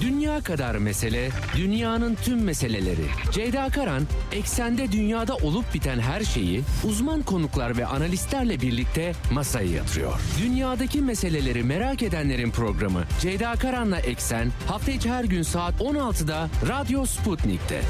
Dünya kadar mesele, dünyanın tüm meseleleri. Ceyda Karan, eksende dünyada olup biten her şeyi uzman konuklar ve analistlerle birlikte masaya yatırıyor. Dünyadaki meseleleri merak edenlerin programı Ceyda Karan'la Eksen hafta içi her gün saat 16'da Radyo Sputnik'te.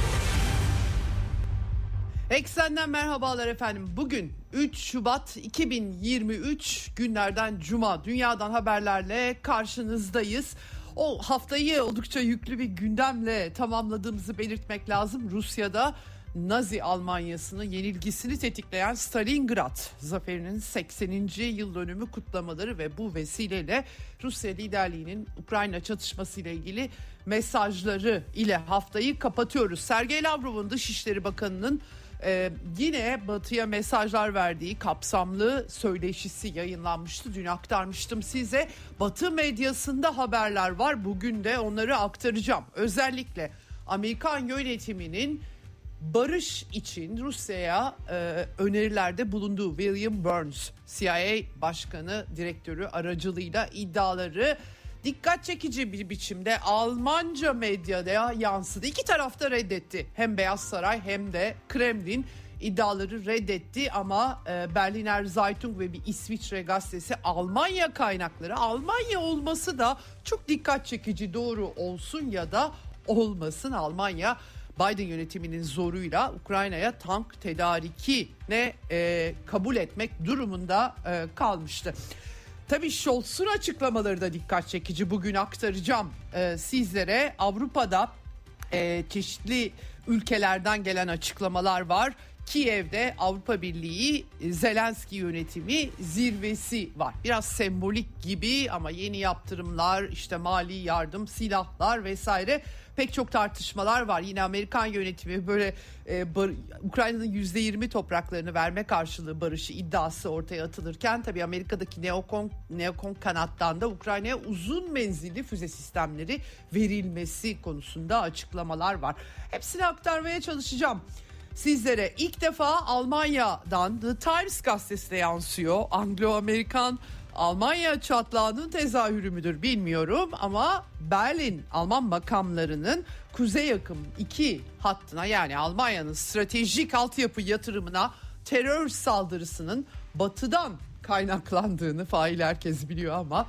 Eksenden merhabalar efendim. Bugün 3 Şubat 2023 günlerden Cuma dünyadan haberlerle karşınızdayız. O haftayı oldukça yüklü bir gündemle tamamladığımızı belirtmek lazım. Rusya'da Nazi Almanyası'nın yenilgisini tetikleyen Stalingrad zaferinin 80. yıl dönümü kutlamaları ve bu vesileyle Rusya liderliğinin Ukrayna çatışması ile ilgili mesajları ile haftayı kapatıyoruz. Sergey Lavrov'un Dışişleri Bakanı'nın ee, yine Batı'ya mesajlar verdiği kapsamlı söyleşisi yayınlanmıştı. Dün aktarmıştım size. Batı medyasında haberler var. Bugün de onları aktaracağım. Özellikle Amerikan yönetiminin barış için Rusya'ya e, önerilerde bulunduğu William Burns, CIA Başkanı Direktörü aracılığıyla iddiaları dikkat çekici bir biçimde Almanca medyada yansıdı. İki tarafta reddetti. Hem Beyaz Saray hem de Kremlin iddiaları reddetti ama e, Berliner Zeitung ve bir İsviçre gazetesi Almanya kaynakları Almanya olması da çok dikkat çekici doğru olsun ya da olmasın Almanya Biden yönetiminin zoruyla Ukrayna'ya tank tedariki ne e, kabul etmek durumunda e, kalmıştı. Tabii Scholz'un açıklamaları da dikkat çekici. Bugün aktaracağım e, sizlere. Avrupa'da e, çeşitli ülkelerden gelen açıklamalar var. Kiev'de Avrupa Birliği Zelenski yönetimi zirvesi var. Biraz sembolik gibi ama yeni yaptırımlar, işte mali yardım, silahlar vesaire pek çok tartışmalar var. Yine Amerikan yönetimi böyle e, bar, Ukrayna'nın %20 topraklarını verme karşılığı barışı iddiası ortaya atılırken tabii Amerika'daki neokon, neokon kanattan da Ukrayna'ya uzun menzilli füze sistemleri verilmesi konusunda açıklamalar var. Hepsini aktarmaya çalışacağım sizlere. ilk defa Almanya'dan The Times gazetesine yansıyor. Anglo-Amerikan Almanya çatlağının tezahürü müdür bilmiyorum ama Berlin Alman makamlarının kuzey yakın iki hattına yani Almanya'nın stratejik altyapı yatırımına terör saldırısının batıdan kaynaklandığını fail herkes biliyor ama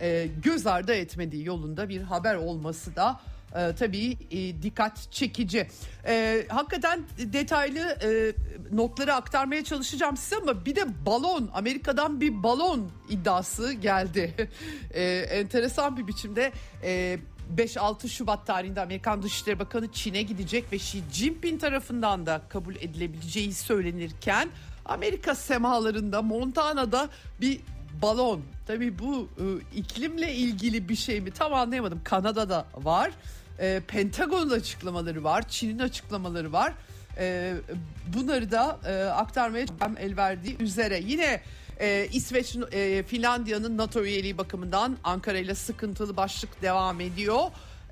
e, göz ardı etmediği yolunda bir haber olması da e, tabii e, dikkat çekici. E, hakikaten detaylı e, notları aktarmaya çalışacağım size ama bir de balon Amerika'dan bir balon iddiası geldi. e, enteresan bir biçimde e, 5-6 Şubat tarihinde Amerikan Dışişleri Bakanı Çin'e gidecek ve Xi Jinping tarafından da kabul edilebileceği söylenirken Amerika semalarında Montana'da bir balon. Tabii bu e, iklimle ilgili bir şey mi tam anlayamadım. Kanada'da var. E, Pentagon'un açıklamaları var. Çin'in açıklamaları var. E, bunları da e, aktarmaya el verdiği üzere. Yine e, İsveç, e, Finlandiya'nın NATO üyeliği bakımından Ankara ile sıkıntılı başlık devam ediyor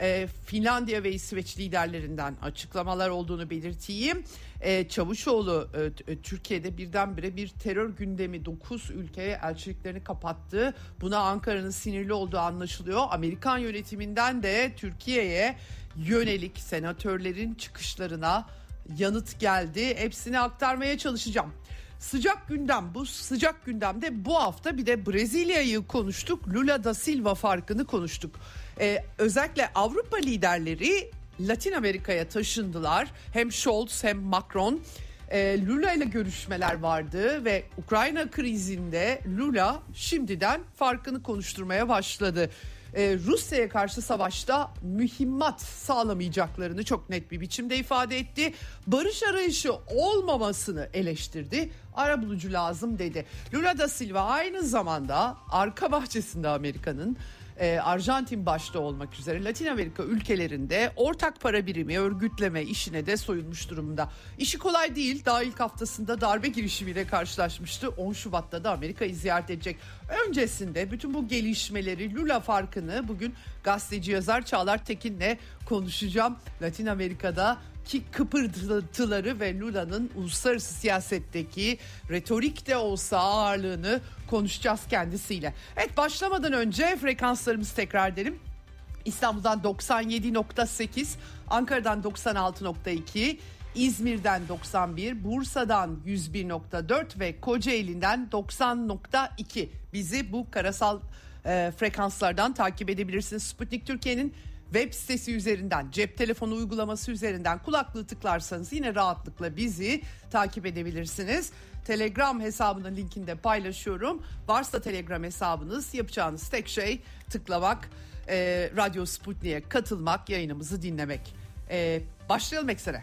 e, Finlandiya ve İsveç liderlerinden açıklamalar olduğunu belirteyim. E, Çavuşoğlu e, e Türkiye'de birdenbire bir terör gündemi 9 ülkeye elçiliklerini kapattı. Buna Ankara'nın sinirli olduğu anlaşılıyor. Amerikan yönetiminden de Türkiye'ye yönelik senatörlerin çıkışlarına yanıt geldi. Hepsini aktarmaya çalışacağım. Sıcak gündem bu sıcak gündemde bu hafta bir de Brezilya'yı konuştuk. Lula da Silva farkını konuştuk. Ee, özellikle Avrupa liderleri Latin Amerika'ya taşındılar. Hem Scholz hem Macron e, Lula ile görüşmeler vardı ve Ukrayna krizinde Lula şimdiden farkını konuşturmaya başladı. Ee, Rusya'ya karşı savaşta mühimmat sağlamayacaklarını çok net bir biçimde ifade etti. Barış arayışı olmamasını eleştirdi. Ara bulucu lazım dedi. Lula da Silva aynı zamanda arka bahçesinde Amerika'nın e, Arjantin başta olmak üzere Latin Amerika ülkelerinde ortak para birimi örgütleme işine de soyulmuş durumda. İşi kolay değil. Daha ilk haftasında darbe girişimiyle karşılaşmıştı. 10 Şubat'ta da Amerika'yı ziyaret edecek. Öncesinde bütün bu gelişmeleri Lula farkını bugün gazeteci yazar Çağlar Tekin'le konuşacağım. Latin Amerika'da ki kıpırtıları ve Lula'nın uluslararası siyasetteki retorik de olsa ağırlığını konuşacağız kendisiyle. Evet başlamadan önce frekanslarımızı tekrar edelim. İstanbul'dan 97.8, Ankara'dan 96.2, İzmir'den 91, Bursa'dan 101.4 ve Kocaeli'nden 90.2. Bizi bu karasal e, frekanslardan takip edebilirsiniz. Sputnik Türkiye'nin web sitesi üzerinden, cep telefonu uygulaması üzerinden kulaklığı tıklarsanız yine rahatlıkla bizi takip edebilirsiniz. Telegram hesabının linkinde paylaşıyorum. Varsa Telegram hesabınız yapacağınız tek şey tıklamak, e, Radyo Sputnik'e katılmak, yayınımızı dinlemek. E, başlayalım eksene.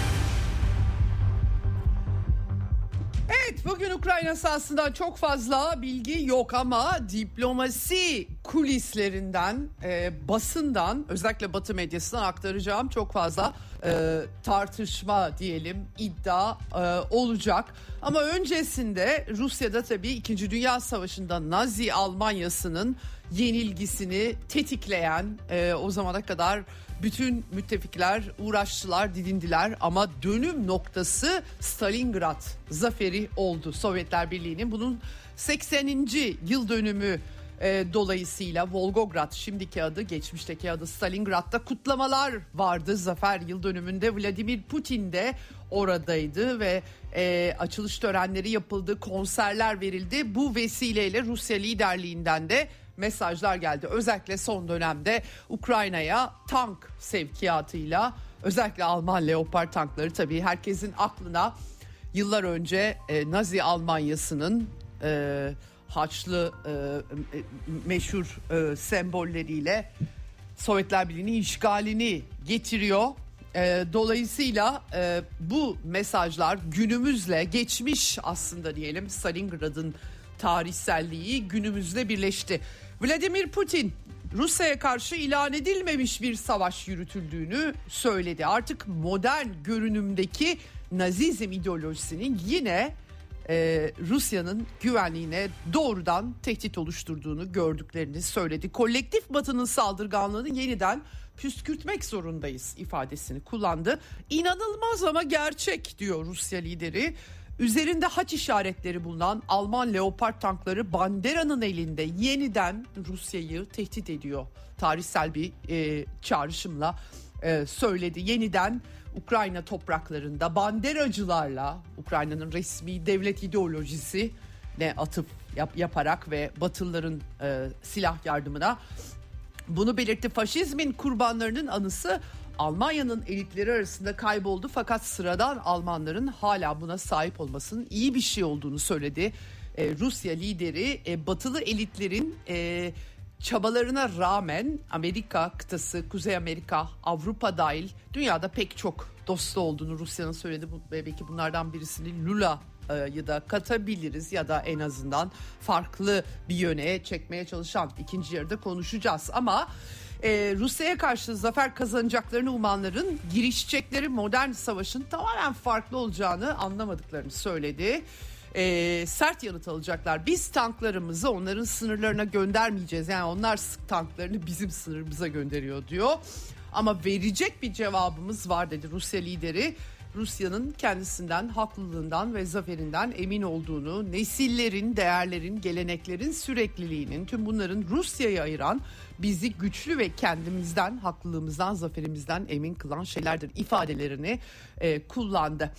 Evet bugün Ukrayna sahasında çok fazla bilgi yok ama diplomasi kulislerinden, e, basından özellikle Batı medyasından aktaracağım çok fazla e, tartışma diyelim iddia e, olacak. Ama öncesinde Rusya'da tabii 2. Dünya Savaşı'nda Nazi Almanyası'nın yenilgisini tetikleyen e, o zamana kadar bütün müttefikler uğraştılar, didindiler ama dönüm noktası Stalingrad zaferi oldu Sovyetler Birliği'nin. Bunun 80. yıl dönümü e, dolayısıyla Volgograd şimdiki adı geçmişteki adı Stalingrad'da kutlamalar vardı zafer yıl dönümünde Vladimir Putin de oradaydı ve e, açılış törenleri yapıldı konserler verildi bu vesileyle Rusya liderliğinden de mesajlar geldi. Özellikle son dönemde Ukrayna'ya tank sevkiyatıyla özellikle Alman Leopard tankları tabii herkesin aklına yıllar önce e, Nazi Almanyası'nın e, Haçlı e, e, meşhur e, sembolleriyle Sovyetler Birliği'nin işgalini getiriyor. E, dolayısıyla e, bu mesajlar günümüzle geçmiş aslında diyelim Stalingrad'ın tarihselliği günümüzde birleşti. Vladimir Putin Rusya'ya karşı ilan edilmemiş bir savaş yürütüldüğünü söyledi. Artık modern görünümdeki Nazizm ideolojisinin yine e, Rusya'nın güvenliğine doğrudan tehdit oluşturduğunu gördüklerini söyledi. Kolektif Batı'nın saldırganlığını yeniden püskürtmek zorundayız ifadesini kullandı. İnanılmaz ama gerçek diyor Rusya lideri. Üzerinde haç işaretleri bulunan Alman Leopard tankları Bandera'nın elinde yeniden Rusya'yı tehdit ediyor. Tarihsel bir e, çağrışımla e, söyledi. Yeniden Ukrayna topraklarında banderacılarla Ukrayna'nın resmi devlet ideolojisi ne atıp yap, yaparak ve Batılıların e, silah yardımına bunu belirtti. Faşizmin kurbanlarının anısı Almanya'nın elitleri arasında kayboldu fakat sıradan Almanların hala buna sahip olmasının iyi bir şey olduğunu söyledi. Ee, Rusya lideri e, batılı elitlerin e, çabalarına rağmen Amerika kıtası, Kuzey Amerika, Avrupa dahil dünyada pek çok dostu olduğunu Rusya'nın söyledi. Belki bunlardan birisini Lula e, ya da katabiliriz ya da en azından farklı bir yöne çekmeye çalışan ikinci yarıda konuşacağız ama e, Rusya'ya karşı zafer kazanacaklarını umanların girişecekleri modern savaşın tamamen farklı olacağını anlamadıklarını söyledi. E, sert yanıt alacaklar. Biz tanklarımızı onların sınırlarına göndermeyeceğiz. Yani onlar tanklarını bizim sınırımıza gönderiyor diyor. Ama verecek bir cevabımız var dedi Rusya lideri. Rusya'nın kendisinden, haklılığından ve zaferinden emin olduğunu, nesillerin, değerlerin, geleneklerin sürekliliğinin, tüm bunların Rusya'yı ayıran, bizi güçlü ve kendimizden, haklılığımızdan, zaferimizden emin kılan şeylerdir ifadelerini e, kullandı.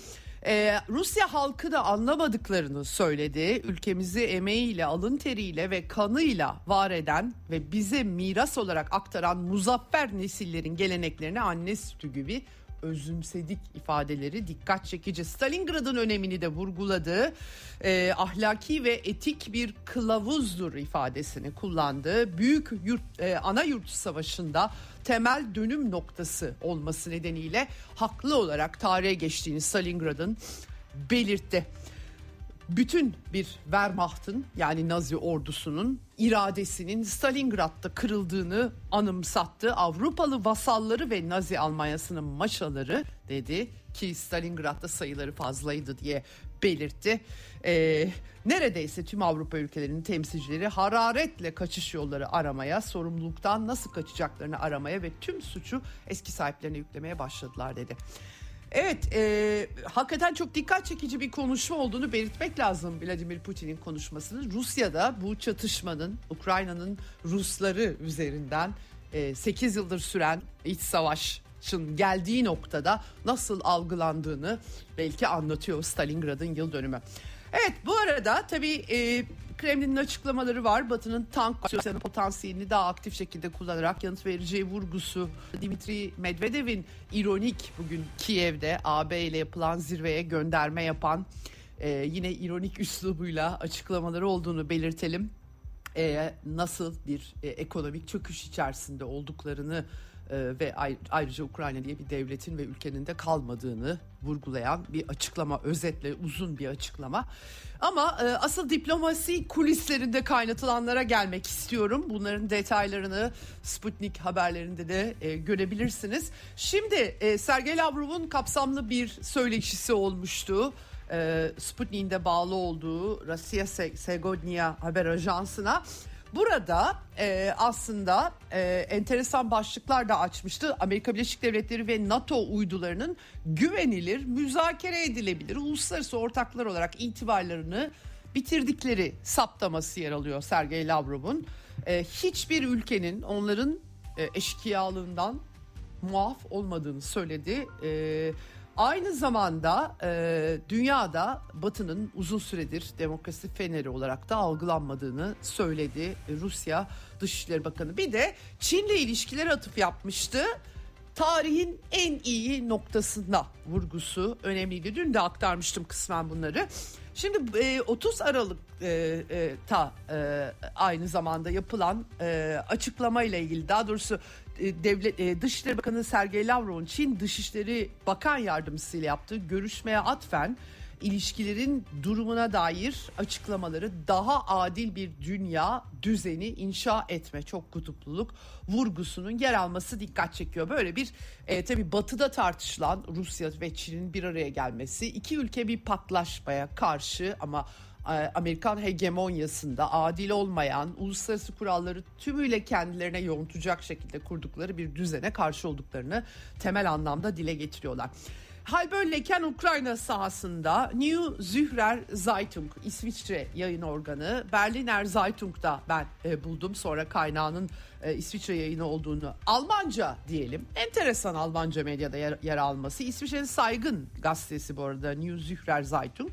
Ee, Rusya halkı da anlamadıklarını söyledi. Ülkemizi emeğiyle, alın teriyle ve kanıyla var eden ve bize miras olarak aktaran muzaffer nesillerin geleneklerini anne sütü gibi özümsedik ifadeleri dikkat çekici. Stalingrad'ın önemini de vurguladı. E, ahlaki ve etik bir kılavuzdur ifadesini kullandı. Büyük yurt, e, ana yurt savaşında temel dönüm noktası olması nedeniyle haklı olarak tarihe geçtiğini Stalingrad'ın belirtti bütün bir Wehrmacht'ın yani Nazi ordusunun iradesinin Stalingrad'da kırıldığını anımsattı. Avrupalı vasalları ve Nazi Almanyası'nın maşaları dedi ki Stalingrad'da sayıları fazlaydı diye belirtti. E, neredeyse tüm Avrupa ülkelerinin temsilcileri hararetle kaçış yolları aramaya, sorumluluktan nasıl kaçacaklarını aramaya ve tüm suçu eski sahiplerine yüklemeye başladılar dedi. Evet, e, hakikaten çok dikkat çekici bir konuşma olduğunu belirtmek lazım Vladimir Putin'in konuşmasını. Rusya'da bu çatışmanın, Ukrayna'nın Rusları üzerinden e, 8 yıldır süren iç savaşın geldiği noktada nasıl algılandığını belki anlatıyor Stalingrad'ın yıl dönümü. Evet bu arada tabii e, Kremlin'in açıklamaları var. Batı'nın tank potansiyelini daha aktif şekilde kullanarak yanıt vereceği vurgusu. Dimitri Medvedev'in ironik bugün Kiev'de AB ile yapılan zirveye gönderme yapan e, yine ironik üslubuyla açıklamaları olduğunu belirtelim. E, nasıl bir e, ekonomik çöküş içerisinde olduklarını ve ayrıca Ukrayna diye bir devletin ve ülkenin de kalmadığını vurgulayan bir açıklama özetle uzun bir açıklama. Ama e, asıl diplomasi kulislerinde kaynatılanlara gelmek istiyorum. Bunların detaylarını Sputnik haberlerinde de e, görebilirsiniz. Şimdi e, Sergey Lavrov'un kapsamlı bir söyleşisi olmuştu. E, Sputnik'in de bağlı olduğu Rusya Segodnia haber ajansına Burada e, aslında e, enteresan başlıklar da açmıştı. Amerika Birleşik Devletleri ve NATO uydularının güvenilir, müzakere edilebilir, uluslararası ortaklar olarak itibarlarını bitirdikleri saptaması yer alıyor Sergey Lavrov'un. E, hiçbir ülkenin onların e, eşkıyalığından muaf olmadığını söyledi. E, Aynı zamanda e, dünyada Batı'nın uzun süredir demokrasi feneri olarak da algılanmadığını söyledi Rusya Dışişleri Bakanı. Bir de Çin'le ilişkiler atıf yapmıştı. Tarihin en iyi noktasında vurgusu önemliydi. Dün de aktarmıştım kısmen bunları. Şimdi e, 30 Aralık'ta e, e, aynı zamanda yapılan e, açıklama ile ilgili daha doğrusu e, devlet e, Dışişleri Bakanı Sergey Lavrov'un Çin Dışişleri Bakan Yardımcısıyla yaptığı görüşmeye atfen ilişkilerin durumuna dair açıklamaları daha adil bir dünya düzeni inşa etme çok kutupluluk vurgusunun yer alması dikkat çekiyor. Böyle bir e, tabii batıda tartışılan Rusya ve Çin'in bir araya gelmesi iki ülke bir patlaşmaya karşı ama e, Amerikan hegemonyasında adil olmayan uluslararası kuralları tümüyle kendilerine yontacak şekilde kurdukları bir düzene karşı olduklarını temel anlamda dile getiriyorlar. Hal böyleyken Ukrayna sahasında New Zührer Zeitung İsviçre yayın organı Berliner Zeitung'da ben e, buldum. Sonra kaynağının e, İsviçre yayını olduğunu Almanca diyelim. Enteresan Almanca medyada yer, yer alması. İsviçre'nin saygın gazetesi bu arada New Zührer Zeitung.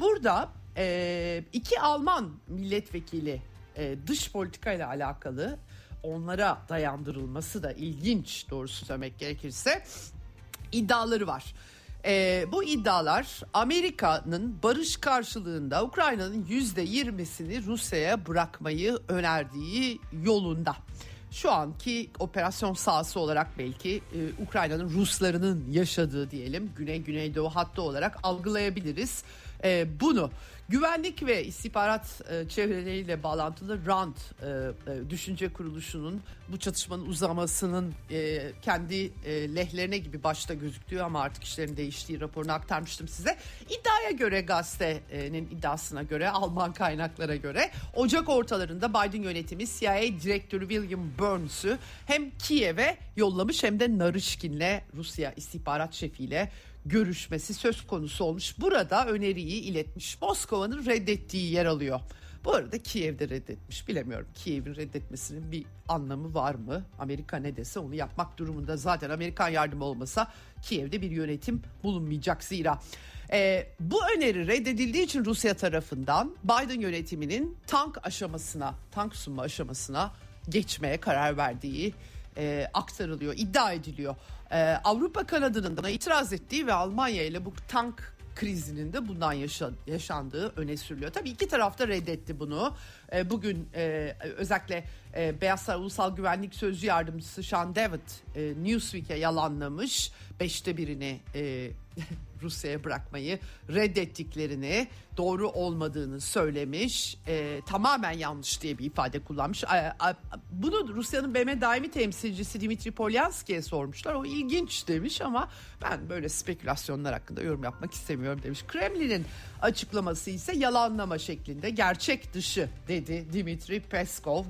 Burada e, iki Alman milletvekili e, dış politika ile alakalı onlara dayandırılması da ilginç doğrusu söylemek gerekirse iddiaları var. E, bu iddialar Amerika'nın barış karşılığında Ukrayna'nın yüzde yirmisini Rusya'ya bırakmayı önerdiği yolunda. Şu anki operasyon sahası olarak belki e, Ukrayna'nın Ruslarının yaşadığı diyelim Güney Güneydoğu hattı olarak algılayabiliriz e, bunu. Güvenlik ve istihbarat e, çevreleriyle bağlantılı RAND e, e, düşünce kuruluşunun bu çatışmanın uzamasının e, kendi e, lehlerine gibi başta gözüktüğü ama artık işlerin değiştiği raporunu aktarmıştım size. İddiaya göre gazetenin iddiasına göre Alman kaynaklara göre Ocak ortalarında Biden yönetimi CIA direktörü William Burns'ü hem Kiev'e yollamış hem de Narışkin'le Rusya istihbarat şefiyle görüşmesi söz konusu olmuş. Burada öneriyi iletmiş. Moskova'nın reddettiği yer alıyor. Bu arada Kiev'de reddetmiş. Bilemiyorum Kiev'in reddetmesinin bir anlamı var mı? Amerika ne dese onu yapmak durumunda. Zaten Amerikan yardımı olmasa Kiev'de bir yönetim bulunmayacak zira. Ee, bu öneri reddedildiği için Rusya tarafından Biden yönetiminin tank aşamasına, tank sunma aşamasına geçmeye karar verdiği e, aktarılıyor, iddia ediliyor. E, Avrupa kanadının da itiraz ettiği ve Almanya ile bu tank krizinin de bundan yaşa, yaşandığı öne sürülüyor. Tabii iki taraf da reddetti bunu. E, bugün e, özellikle e, Beyaz Saray Ulusal Güvenlik Sözcü Yardımcısı Sean David e, Newsweek'e yalanlamış. Beşte birini e, Rusya'ya bırakmayı reddettiklerini, doğru olmadığını söylemiş. E, tamamen yanlış diye bir ifade kullanmış. A, a, bunu Rusya'nın BM daimi temsilcisi Dimitri Polyanski'ye sormuşlar. O ilginç demiş ama ben böyle spekülasyonlar hakkında yorum yapmak istemiyorum demiş. Kremlin'in açıklaması ise yalanlama şeklinde gerçek dışı dedi Dimitri Peskov.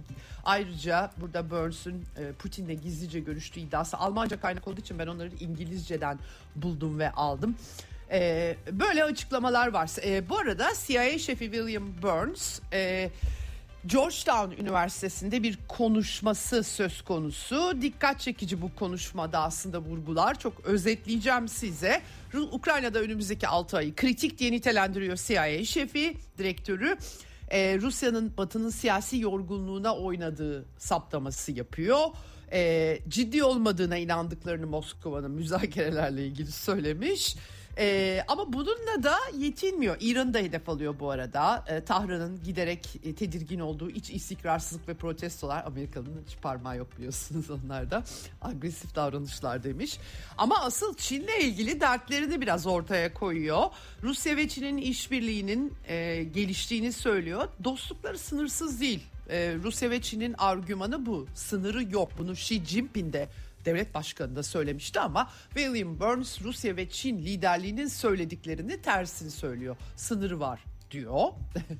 Ayrıca burada Burns'ün e, Putin'le gizlice görüştüğü iddiası Almanca kaynak olduğu için ben onları İngilizceden buldum ve aldım. Ee, böyle açıklamalar var. Ee, bu arada CIA şefi William Burns e, Georgetown Üniversitesi'nde bir konuşması söz konusu. Dikkat çekici bu konuşmada aslında vurgular. Çok özetleyeceğim size. Ukrayna'da önümüzdeki 6 ayı kritik diye nitelendiriyor CIA şefi, direktörü. Ee, Rusya'nın batının siyasi yorgunluğuna oynadığı saptaması yapıyor e, ciddi olmadığına inandıklarını Moskova'nın müzakerelerle ilgili söylemiş. E, ama bununla da yetinmiyor. İran'ı da hedef alıyor bu arada. E, Tahran'ın giderek e, tedirgin olduğu iç istikrarsızlık ve protestolar. Amerika'nın hiç parmağı yok biliyorsunuz onlarda. Agresif davranışlar demiş. Ama asıl Çin'le ilgili dertlerini biraz ortaya koyuyor. Rusya ve Çin'in işbirliğinin e, geliştiğini söylüyor. Dostlukları sınırsız değil. E, Rusya ve Çin'in argümanı bu. Sınırı yok. Bunu Xi Jinping de devlet başkanı da söylemişti ama William Burns Rusya ve Çin liderliğinin söylediklerini tersini söylüyor. Sınırı var diyor.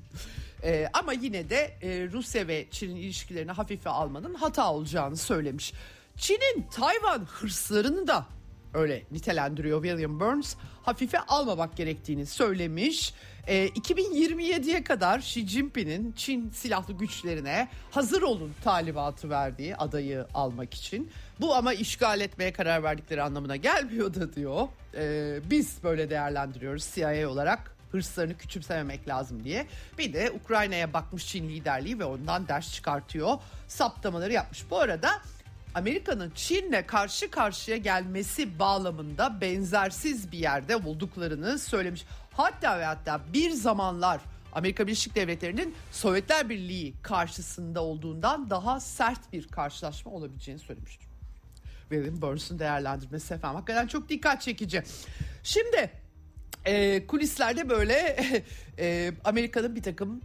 e, ama yine de e, Rusya ve Çin'in ilişkilerini hafife almanın hata olacağını söylemiş. Çin'in Tayvan hırslarını da öyle nitelendiriyor William Burns. Hafife almamak gerektiğini söylemiş. E, 2027'ye kadar Xi Jinping'in Çin silahlı güçlerine hazır olun talimatı verdiği adayı almak için. Bu ama işgal etmeye karar verdikleri anlamına gelmiyor da diyor. E, biz böyle değerlendiriyoruz CIA olarak hırslarını küçümsememek lazım diye. Bir de Ukrayna'ya bakmış Çin liderliği ve ondan ders çıkartıyor. Saptamaları yapmış. Bu arada Amerika'nın Çin'le karşı karşıya gelmesi bağlamında benzersiz bir yerde olduklarını söylemiş. Hatta ve hatta bir zamanlar Amerika Birleşik Devletleri'nin Sovyetler Birliği karşısında olduğundan daha sert bir karşılaşma olabileceğini söylemiştir. William Burns'un değerlendirmesi efendim hakikaten çok dikkat çekici. Şimdi e, kulislerde böyle e, Amerika'nın bir takım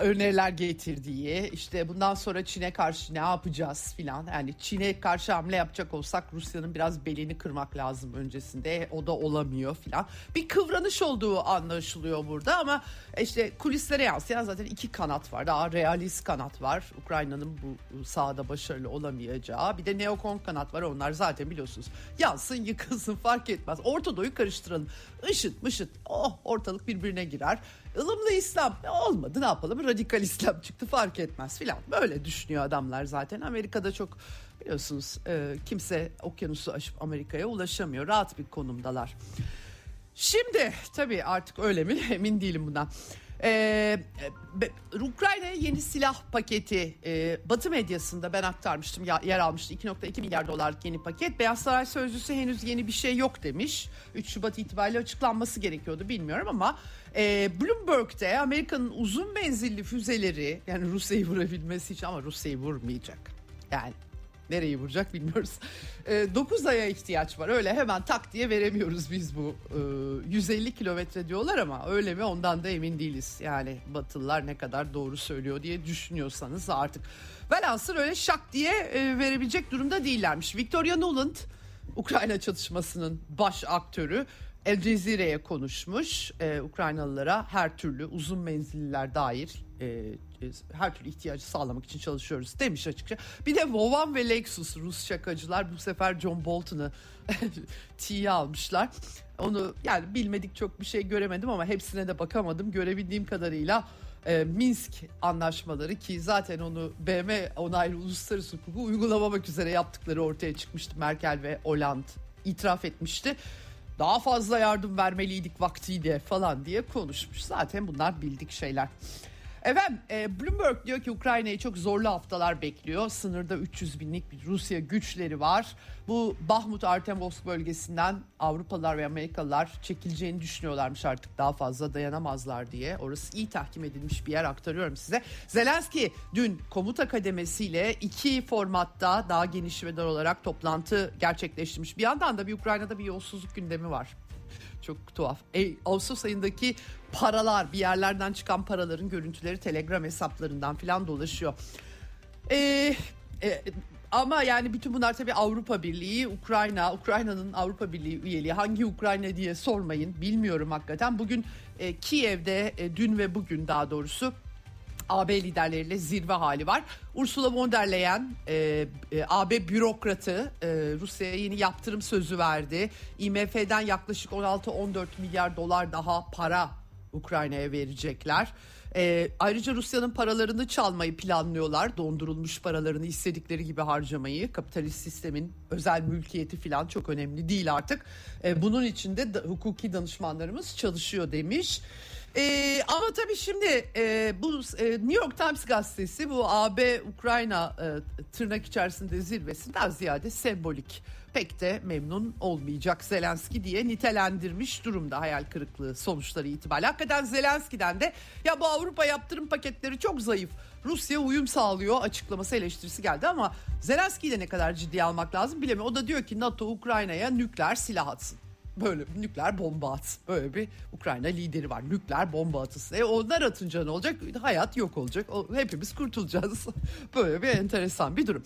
öneriler getirdiği işte bundan sonra Çin'e karşı ne yapacağız filan. Yani Çin'e karşı hamle yapacak olsak Rusya'nın biraz belini kırmak lazım öncesinde. O da olamıyor filan. Bir kıvranış olduğu anlaşılıyor burada ama işte kulislere yansıyan zaten iki kanat var. Daha realist kanat var. Ukrayna'nın bu sahada başarılı olamayacağı. Bir de neokon kanat var. Onlar zaten biliyorsunuz yansın yıkılsın fark etmez. Ortadoğu'yu karıştıralım. Işıt mışıt oh ortalık birbirine girer ılımlı İslam. Olmadı ne yapalım? Radikal İslam çıktı fark etmez filan. Böyle düşünüyor adamlar zaten. Amerika'da çok biliyorsunuz e, kimse okyanusu aşıp Amerika'ya ulaşamıyor. Rahat bir konumdalar. Şimdi tabii artık öyle mi? Emin değilim bundan. Ee, Ukrayna'ya yeni silah paketi e, Batı medyasında ben aktarmıştım ya, yer almıştı 2.2 milyar dolarlık yeni paket. Beyaz Saray Sözcüsü henüz yeni bir şey yok demiş. 3 Şubat itibariyle açıklanması gerekiyordu bilmiyorum ama e, Bloomberg'de Amerika'nın uzun menzilli füzeleri yani Rusya'yı vurabilmesi için ama Rusya'yı vurmayacak. Yani Nereyi vuracak bilmiyoruz. E, 9 aya ihtiyaç var. Öyle hemen tak diye veremiyoruz biz bu. E, 150 kilometre diyorlar ama öyle mi ondan da emin değiliz. Yani Batılılar ne kadar doğru söylüyor diye düşünüyorsanız artık. Velhasıl öyle şak diye e, verebilecek durumda değillermiş. Victoria Nuland Ukrayna çatışmasının baş aktörü El Cezire'ye konuşmuş. Ee, Ukraynalılara her türlü uzun menzilliler dair e, her türlü ihtiyacı sağlamak için çalışıyoruz demiş açıkça. Bir de Vovan ve Lexus Rus şakacılar bu sefer John Bolton'ı tiye almışlar. Onu yani bilmedik çok bir şey göremedim ama hepsine de bakamadım. Görebildiğim kadarıyla e, Minsk anlaşmaları ki zaten onu BM onaylı uluslararası hukuku uygulamamak üzere yaptıkları ortaya çıkmıştı. Merkel ve Hollande itiraf etmişti daha fazla yardım vermeliydik vaktiyle falan diye konuşmuş. Zaten bunlar bildik şeyler. Efendim e, Bloomberg diyor ki Ukrayna'yı çok zorlu haftalar bekliyor. Sınırda 300 binlik bir Rusya güçleri var. Bu Bahmut Artemovsk bölgesinden Avrupalılar ve Amerikalılar çekileceğini düşünüyorlarmış artık daha fazla dayanamazlar diye. Orası iyi tahkim edilmiş bir yer aktarıyorum size. Zelenski dün komuta kademesiyle iki formatta daha geniş ve dar olarak toplantı gerçekleştirmiş. Bir yandan da bir Ukrayna'da bir yolsuzluk gündemi var Çok tuhaf. E, Ağustos ayındaki paralar bir yerlerden çıkan paraların görüntüleri Telegram hesaplarından filan dolaşıyor. E, e, ama yani bütün bunlar tabii Avrupa Birliği, Ukrayna, Ukrayna'nın Avrupa Birliği üyeliği. Hangi Ukrayna diye sormayın bilmiyorum hakikaten. Bugün e, Kiev'de e, dün ve bugün daha doğrusu AB liderleriyle zirve hali var. Ursula von der Leyen e, e, AB bürokratı e, Rusya'ya yeni yaptırım sözü verdi. IMF'den yaklaşık 16-14 milyar dolar daha para Ukrayna'ya verecekler. E, ayrıca Rusya'nın paralarını çalmayı planlıyorlar. Dondurulmuş paralarını istedikleri gibi harcamayı. Kapitalist sistemin özel mülkiyeti falan çok önemli değil artık. E, bunun için de da, hukuki danışmanlarımız çalışıyor demiş. Ee, ama tabii şimdi e, bu e, New York Times gazetesi bu AB Ukrayna e, tırnak içerisinde zirvesinden ziyade sembolik pek de memnun olmayacak Zelenski diye nitelendirmiş durumda hayal kırıklığı sonuçları itibariyle. Hakikaten Zelenski'den de ya bu Avrupa yaptırım paketleri çok zayıf. Rusya uyum sağlıyor açıklaması eleştirisi geldi ama Zelenski'yi de ne kadar ciddiye almak lazım bilemiyorum. O da diyor ki NATO Ukrayna'ya nükleer silah atsın böyle nükleer bomba atsın. Böyle bir Ukrayna lideri var. Nükleer bomba atılsın. E onlar atınca ne olacak? Hayat yok olacak. O, hepimiz kurtulacağız. böyle bir enteresan bir durum.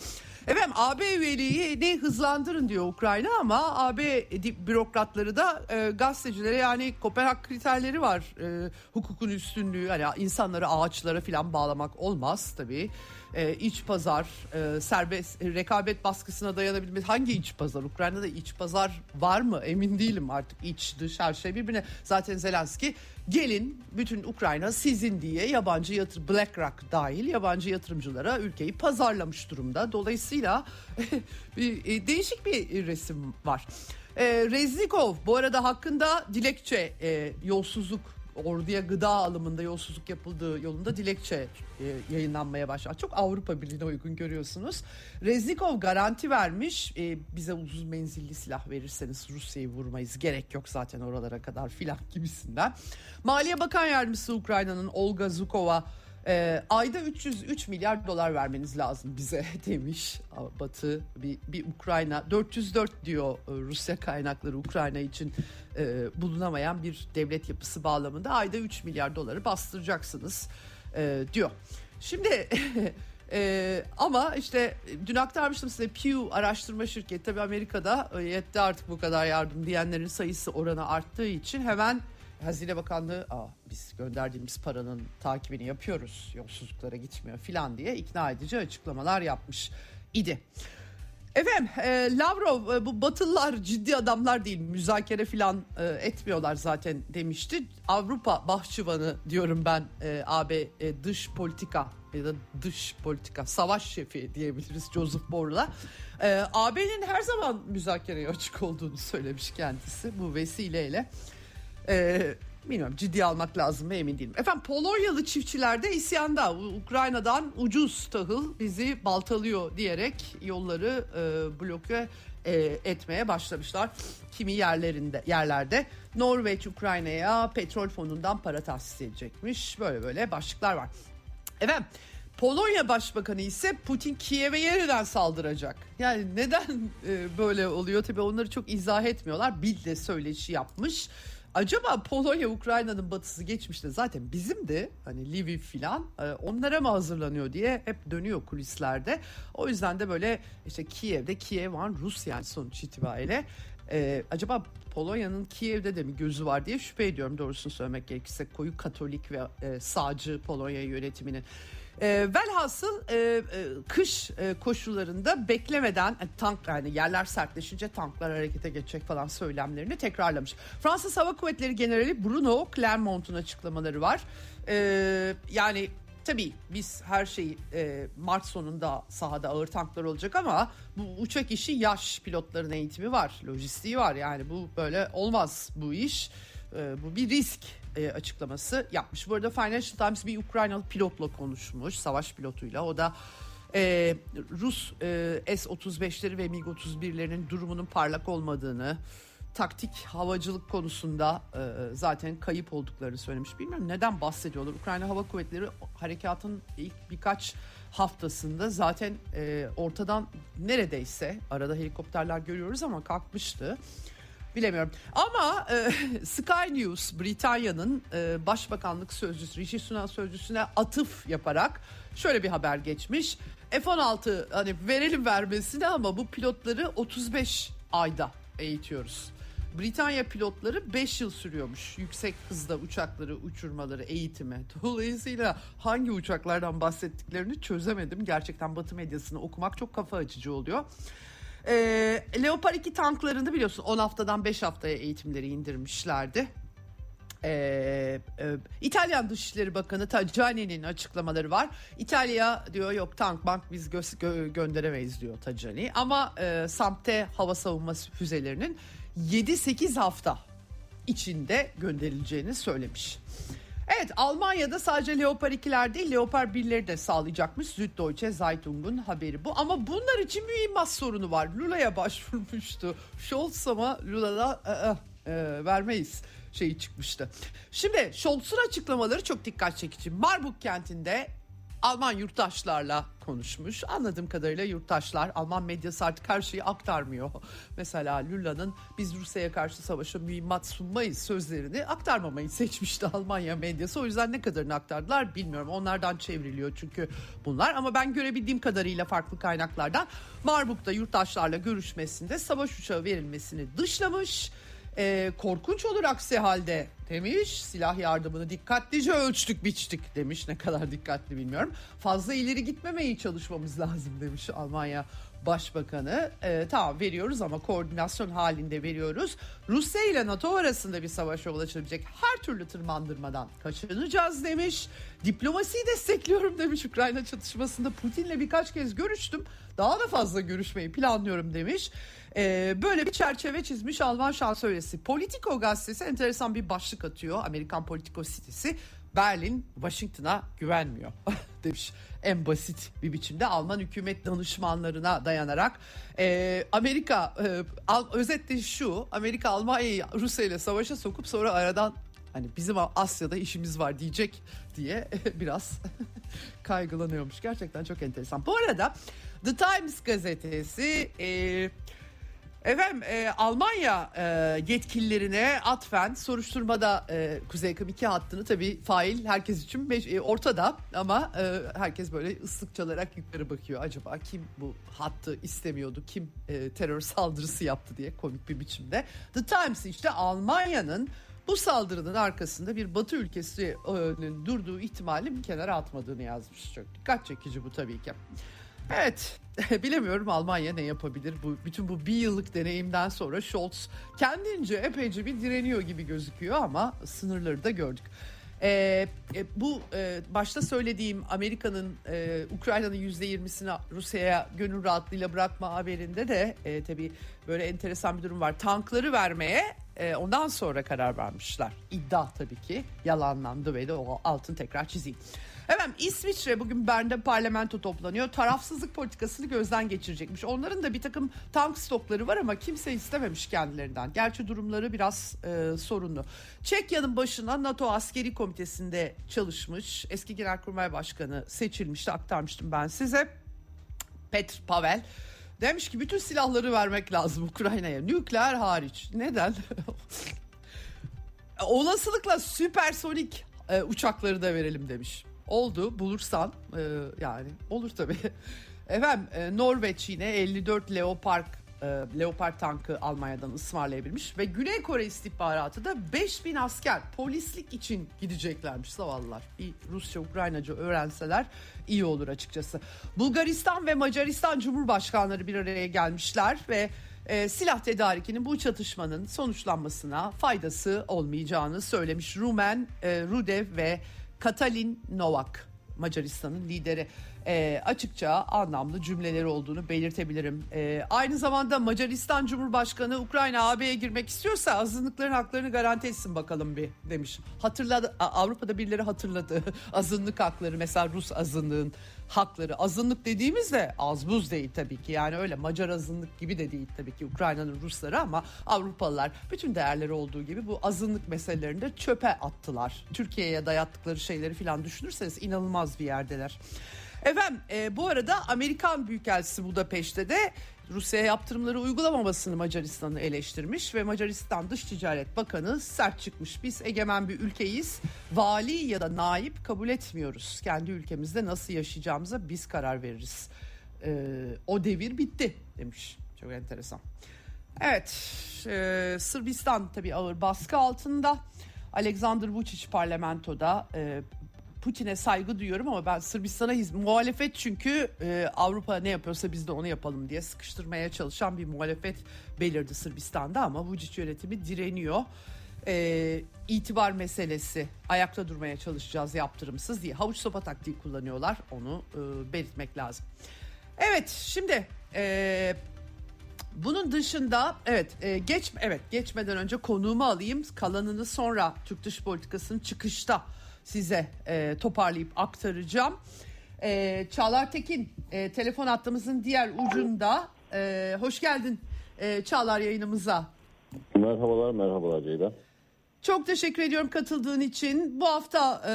Efendim AB üyeliğini hızlandırın diyor Ukrayna ama AB bürokratları da e, gazetecilere yani Kopenhag kriterleri var. E, hukukun üstünlüğü hani insanları ağaçlara falan bağlamak olmaz tabii e, iç pazar, e, serbest e, rekabet baskısına dayanabilmesi. Hangi iç pazar? Ukrayna'da iç pazar var mı? Emin değilim artık. iç dış her şey birbirine. Zaten Zelenski gelin bütün Ukrayna sizin diye yabancı yatır BlackRock dahil yabancı yatırımcılara ülkeyi pazarlamış durumda. Dolayısıyla e, değişik bir resim var. E, Reznikov bu arada hakkında dilekçe e, yolsuzluk orduya gıda alımında yolsuzluk yapıldığı yolunda dilekçe e, yayınlanmaya başladı. Çok Avrupa Birliği'ne uygun görüyorsunuz. Reznikov garanti vermiş. E, bize uzun menzilli silah verirseniz Rusya'yı vurmayız. Gerek yok zaten oralara kadar filan gibisinden. Maliye Bakan Yardımcısı Ukrayna'nın Olga Zukova e, ayda 303 milyar dolar vermeniz lazım bize demiş. Batı bir, bir Ukrayna. 404 diyor e, Rusya kaynakları Ukrayna için e, bulunamayan bir devlet yapısı bağlamında. Ayda 3 milyar doları bastıracaksınız e, diyor. Şimdi Ee, ama işte dün aktarmıştım size Pew araştırma şirketi tabii Amerika'da e, yetti artık bu kadar yardım diyenlerin sayısı oranı arttığı için hemen Hazine Bakanlığı Aa, biz gönderdiğimiz paranın takibini yapıyoruz yolsuzluklara gitmiyor filan diye ikna edici açıklamalar yapmış idi. Efendim e, Lavrov e, bu Batılılar ciddi adamlar değil müzakere filan e, etmiyorlar zaten demişti. Avrupa bahçıvanı diyorum ben e, AB e, dış politika ya da dış politika savaş şefi diyebiliriz Joseph Borrell'a. E, AB'nin her zaman müzakereye açık olduğunu söylemiş kendisi bu vesileyle. E, bilmiyorum ciddi almak lazım mı emin değilim. Efendim Polonyalı çiftçiler de isyanda Ukrayna'dan ucuz tahıl bizi baltalıyor diyerek yolları e, bloke e, etmeye başlamışlar. Kimi yerlerinde yerlerde Norveç Ukrayna'ya petrol fonundan para tahsis edecekmiş. Böyle böyle başlıklar var. Efendim Polonya Başbakanı ise Putin Kiev'e yeniden saldıracak. Yani neden e, böyle oluyor? Tabii onları çok izah etmiyorlar. Bil de söyleşi yapmış. Acaba Polonya Ukrayna'nın batısı geçmişte zaten bizim de hani Lviv filan e, onlara mı hazırlanıyor diye hep dönüyor kulislerde. O yüzden de böyle işte Kiev'de Kiev var Rus yani sonuç itibariyle. Ee, acaba Polonya'nın Kiev'de de mi gözü var diye şüphe ediyorum doğrusunu söylemek gerekirse koyu Katolik ve e, sağcı Polonya yönetiminin. E, velhasıl e, e, kış e, koşullarında beklemeden e, tank yani yerler sertleşince tanklar harekete geçecek falan söylemlerini tekrarlamış. Fransız Hava Kuvvetleri Generali Bruno Clermont'un açıklamaları var. E, yani tabii biz her şeyi e, Mart sonunda sahada ağır tanklar olacak ama bu uçak işi yaş pilotların eğitimi var, lojistiği var. Yani bu böyle olmaz bu iş. E, bu bir risk e, açıklaması yapmış. Bu arada Financial Times bir Ukraynalı pilotla konuşmuş, savaş pilotuyla. O da e, Rus e, S-35'leri ve MiG-31'lerinin durumunun parlak olmadığını, taktik havacılık konusunda e, zaten kayıp olduklarını söylemiş. Bilmiyorum neden bahsediyorlar. Ukrayna Hava Kuvvetleri harekatın ilk birkaç haftasında zaten e, ortadan neredeyse arada helikopterler görüyoruz ama kalkmıştı. Bilemiyorum. Ama e, Sky News Britanya'nın e, başbakanlık sözcüsü Rishi Sunak sözcüsüne atıf yaparak şöyle bir haber geçmiş. F-16 hani verelim vermesine ama bu pilotları 35 ayda eğitiyoruz. Britanya pilotları 5 yıl sürüyormuş yüksek hızda uçakları uçurmaları eğitimi. Dolayısıyla hangi uçaklardan bahsettiklerini çözemedim. Gerçekten Batı medyasını okumak çok kafa açıcı oluyor. Ee, Leopard 2 tanklarını biliyorsun 10 haftadan 5 haftaya eğitimleri indirmişlerdi. Ee, e, İtalyan Dışişleri Bakanı Tajani'nin açıklamaları var. İtalya diyor yok tank bank biz gö- gö- gönderemeyiz diyor Tajani. Ama e, Samte hava savunma füzelerinin 7-8 hafta içinde gönderileceğini söylemiş. Evet Almanya'da sadece Leopard 2'ler değil Leopard 1'leri de sağlayacakmış. Süddeutsche Zeitung'un haberi bu. Ama bunlar için mühimmat sorunu var. Lula'ya başvurmuştu. Scholz ama Lula'da e, e, vermeyiz şeyi çıkmıştı. Şimdi Scholz'un açıklamaları çok dikkat çekici. Marburg kentinde Alman yurttaşlarla konuşmuş. Anladığım kadarıyla yurttaşlar Alman medyası artık her şeyi aktarmıyor. Mesela Lula'nın biz Rusya'ya karşı savaşa mühimmat sunmayız sözlerini aktarmamayı seçmişti Almanya medyası. O yüzden ne kadarını aktardılar bilmiyorum. Onlardan çevriliyor çünkü bunlar. Ama ben görebildiğim kadarıyla farklı kaynaklardan Marburg'da yurttaşlarla görüşmesinde savaş uçağı verilmesini dışlamış e, korkunç olur aksi halde demiş. Silah yardımını dikkatlice ölçtük biçtik demiş. Ne kadar dikkatli bilmiyorum. Fazla ileri gitmemeyi çalışmamız lazım demiş Almanya Başbakanı. E, tamam veriyoruz ama koordinasyon halinde veriyoruz. Rusya ile NATO arasında bir savaşa ulaşabilecek her türlü tırmandırmadan kaçınacağız demiş. Diplomasiyi destekliyorum demiş Ukrayna çatışmasında. Putin'le birkaç kez görüştüm. Daha da fazla görüşmeyi planlıyorum demiş. Ee, böyle bir çerçeve çizmiş Alman şansölyesi. Politico gazetesi enteresan bir başlık atıyor. Amerikan Politico sitesi. Berlin Washington'a güvenmiyor demiş en basit bir biçimde Alman hükümet danışmanlarına dayanarak e, Amerika e, özetle şu Amerika Almanya'yı Rusya ile savaşa sokup sonra aradan hani bizim Asya'da işimiz var diyecek diye biraz kaygılanıyormuş gerçekten çok enteresan bu arada The Times gazetesi e, Efendim e, Almanya e, yetkililerine atfen soruşturmada e, Kuzey Kıbrıs 2 hattını tabii fail herkes için beş, e, ortada ama e, herkes böyle ıslık çalarak yukarı bakıyor. Acaba kim bu hattı istemiyordu, kim e, terör saldırısı yaptı diye komik bir biçimde. The Times işte Almanya'nın bu saldırının arkasında bir Batı ülkesinin durduğu ihtimali bir kenara atmadığını yazmış. Çok dikkat çekici bu tabii ki. Evet bilemiyorum Almanya ne yapabilir bu bütün bu bir yıllık deneyimden sonra Scholz kendince epeyce bir direniyor gibi gözüküyor ama sınırları da gördük. Ee, e, bu e, başta söylediğim Amerika'nın e, Ukrayna'nın yüzde yirmisini Rusya'ya gönül rahatlığıyla bırakma haberinde de e, tabii böyle enteresan bir durum var. Tankları vermeye e, ondan sonra karar vermişler. İddia tabii ki yalanlandı ve de o altın tekrar çizeyim. Efendim İsviçre bugün Bern'de parlamento toplanıyor. Tarafsızlık politikasını gözden geçirecekmiş. Onların da bir takım tank stokları var ama kimse istememiş kendilerinden. Gerçi durumları biraz e, sorunlu. Çekya'nın başına NATO askeri komitesinde çalışmış. Eski Genelkurmay Başkanı seçilmişti aktarmıştım ben size. Petr Pavel. Demiş ki bütün silahları vermek lazım Ukrayna'ya. Nükleer hariç. Neden? Olasılıkla süpersonik e, uçakları da verelim demiş. Oldu bulursan e, yani olur tabii. Efendim e, Norveç yine 54 Leopard e, Leopard tankı Almanya'dan ısmarlayabilmiş ve Güney Kore istihbaratı da 5000 asker polislik için gideceklermiş zavallılar. Bir Rusça Ukraynaca öğrenseler iyi olur açıkçası. Bulgaristan ve Macaristan Cumhurbaşkanları bir araya gelmişler ve e, silah tedarikinin bu çatışmanın sonuçlanmasına faydası olmayacağını söylemiş Rumen, e, Rudev ve Katalin Novak Macaristan'ın lideri e, açıkça anlamlı cümleleri olduğunu belirtebilirim. E, aynı zamanda Macaristan Cumhurbaşkanı Ukrayna AB'ye girmek istiyorsa azınlıkların haklarını garanti etsin bakalım bir demiş. Hatırladı Avrupa'da birileri hatırladı azınlık hakları mesela Rus azınlığın hakları. Azınlık dediğimizde az buz değil tabii ki yani öyle Macar azınlık gibi de değil tabii ki Ukrayna'nın Rusları ama Avrupalılar bütün değerleri olduğu gibi bu azınlık meselelerini çöpe attılar. Türkiye'ye dayattıkları şeyleri falan düşünürseniz inanılmaz bir yerdeler. Efendim e, bu arada Amerikan Büyükelçisi Budapeşte de Rusya'ya yaptırımları uygulamamasını Macaristan'ı eleştirmiş ve Macaristan Dış Ticaret Bakanı sert çıkmış. Biz egemen bir ülkeyiz. Vali ya da naip kabul etmiyoruz. Kendi ülkemizde nasıl yaşayacağımıza biz karar veririz. Ee, o devir bitti demiş. Çok enteresan. Evet, e, Sırbistan tabii ağır baskı altında. Alexander Vučić parlamentoda e, Putin'e saygı duyuyorum ama ben Sırbistan'a muhalefet çünkü e, Avrupa ne yapıyorsa biz de onu yapalım diye sıkıştırmaya çalışan bir muhalefet belirdi Sırbistan'da ama Vučić yönetimi direniyor. E, itibar meselesi ayakta durmaya çalışacağız yaptırımsız diye havuç sopa taktiği kullanıyorlar onu e, belirtmek lazım. Evet şimdi e, bunun dışında evet e, geç evet geçmeden önce konuğumu alayım. Kalanını sonra Türk dış politikasının çıkışta size e, toparlayıp aktaracağım. E, Çağlar Tekin e, telefon hattımızın diğer ucunda. E, hoş geldin e, Çağlar yayınımıza. Merhabalar, merhabalar Ceyda. Çok teşekkür ediyorum katıldığın için. Bu hafta e,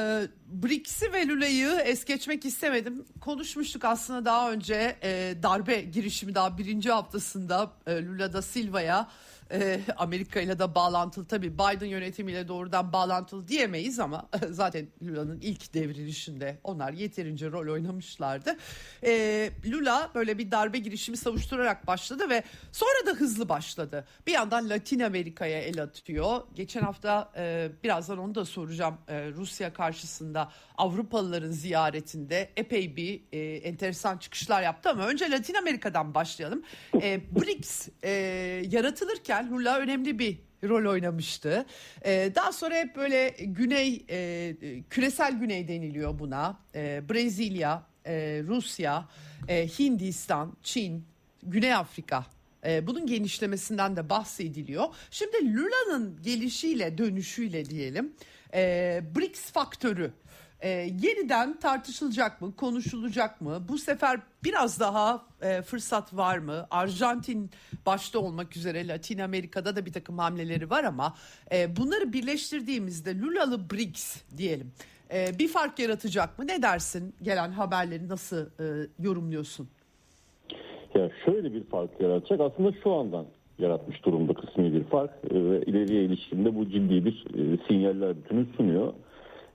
BRICS'i ve Lula'yı es geçmek istemedim. Konuşmuştuk aslında daha önce e, darbe girişimi daha birinci haftasında e, Lula da Silva'ya e, Amerika ile de bağlantılı tabii Biden yönetimiyle doğrudan bağlantılı diyemeyiz ama zaten Lula'nın ilk devrilişinde onlar yeterince rol oynamışlardı. E, Lula böyle bir darbe girişimi savuşturarak başladı ve sonra da hızlı başladı. Bir yandan Latin Amerika'ya el atıyor. Geçen hafta e, birazdan onu da soracağım e, Rusya karşısında Avrupalıların ziyaretinde epey bir e, enteresan çıkışlar yaptı ama önce Latin Amerika'dan başlayalım. E, BRICS e, yaratılırken Lula önemli bir rol oynamıştı. E, daha sonra hep böyle güney, e, küresel güney deniliyor buna. E, Brezilya, e, Rusya, e, Hindistan, Çin, Güney Afrika e, bunun genişlemesinden de bahsediliyor. Şimdi Lula'nın gelişiyle dönüşüyle diyelim e, BRICS faktörü e, yeniden tartışılacak mı, konuşulacak mı? Bu sefer biraz daha e, fırsat var mı? Arjantin başta olmak üzere Latin Amerika'da da bir takım hamleleri var ama e, bunları birleştirdiğimizde Lulalı BRICS diyelim. E, bir fark yaratacak mı? Ne dersin? Gelen haberleri nasıl e, yorumluyorsun? Ya şöyle bir fark yaratacak. Aslında şu andan yaratmış durumda kısmi bir fark e, ve ileriye ilişkinde bu ciddi bir e, sinyaller bütünü sunuyor.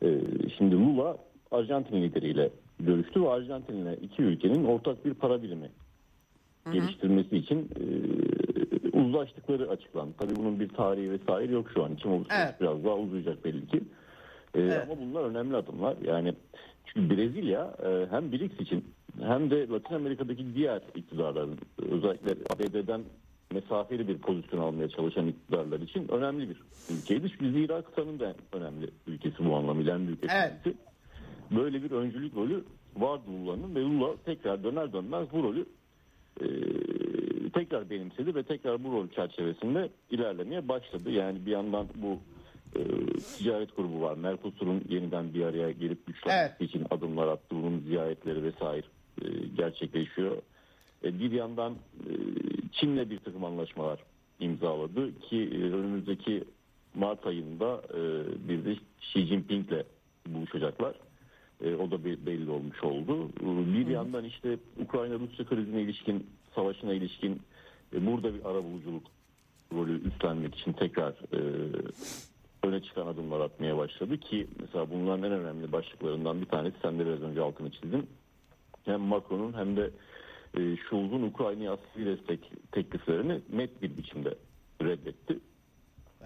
E, Şimdi Lula Arjantin lideriyle görüştü ve Arjantin'le iki ülkenin ortak bir para birimi geliştirmesi için e, uzlaştıkları açıklandı. Tabii bunun bir tarihi vesaire yok şu an için. O Evet. biraz daha uzayacak belli ki. E, Evet. Ama bunlar önemli adımlar. Yani çünkü Brezilya e, hem BRICS için hem de Latin Amerika'daki diğer iktidarların özellikle ABD'den mesafeli bir pozisyon almaya çalışan iktidarlar için önemli bir ülkeydi. Çünkü Zira kıtanın da önemli ülkesi bu anlamıyla en büyük Evet. Böyle bir öncülük rolü vardı Lula'nın ve Lula tekrar döner dönmez bu rolü e, tekrar benimsedi ve tekrar bu rol çerçevesinde ilerlemeye başladı. Yani bir yandan bu e, ticaret grubu var. Mercosur'un yeniden bir araya gelip güçlenmesi Evet. için adımlar attı. Bunun ziyaretleri vesaire e, gerçekleşiyor. E, bir yandan e, Çin'le bir takım anlaşmalar imzaladı ki e, önümüzdeki Mart ayında bir de Xi Jinping'le buluşacaklar. O da be- belli olmuş oldu. Bir yandan işte Ukrayna-Rusya krizine ilişkin, savaşına ilişkin burada bir arabuluculuk rolü üstlenmek için tekrar öne çıkan adımlar atmaya başladı ki mesela bunların en önemli başlıklarından bir tanesi sen de biraz önce altını çizdin. Hem Macron'un hem de e, Ukrayna'ya askeri destek tekliflerini net bir biçimde reddetti.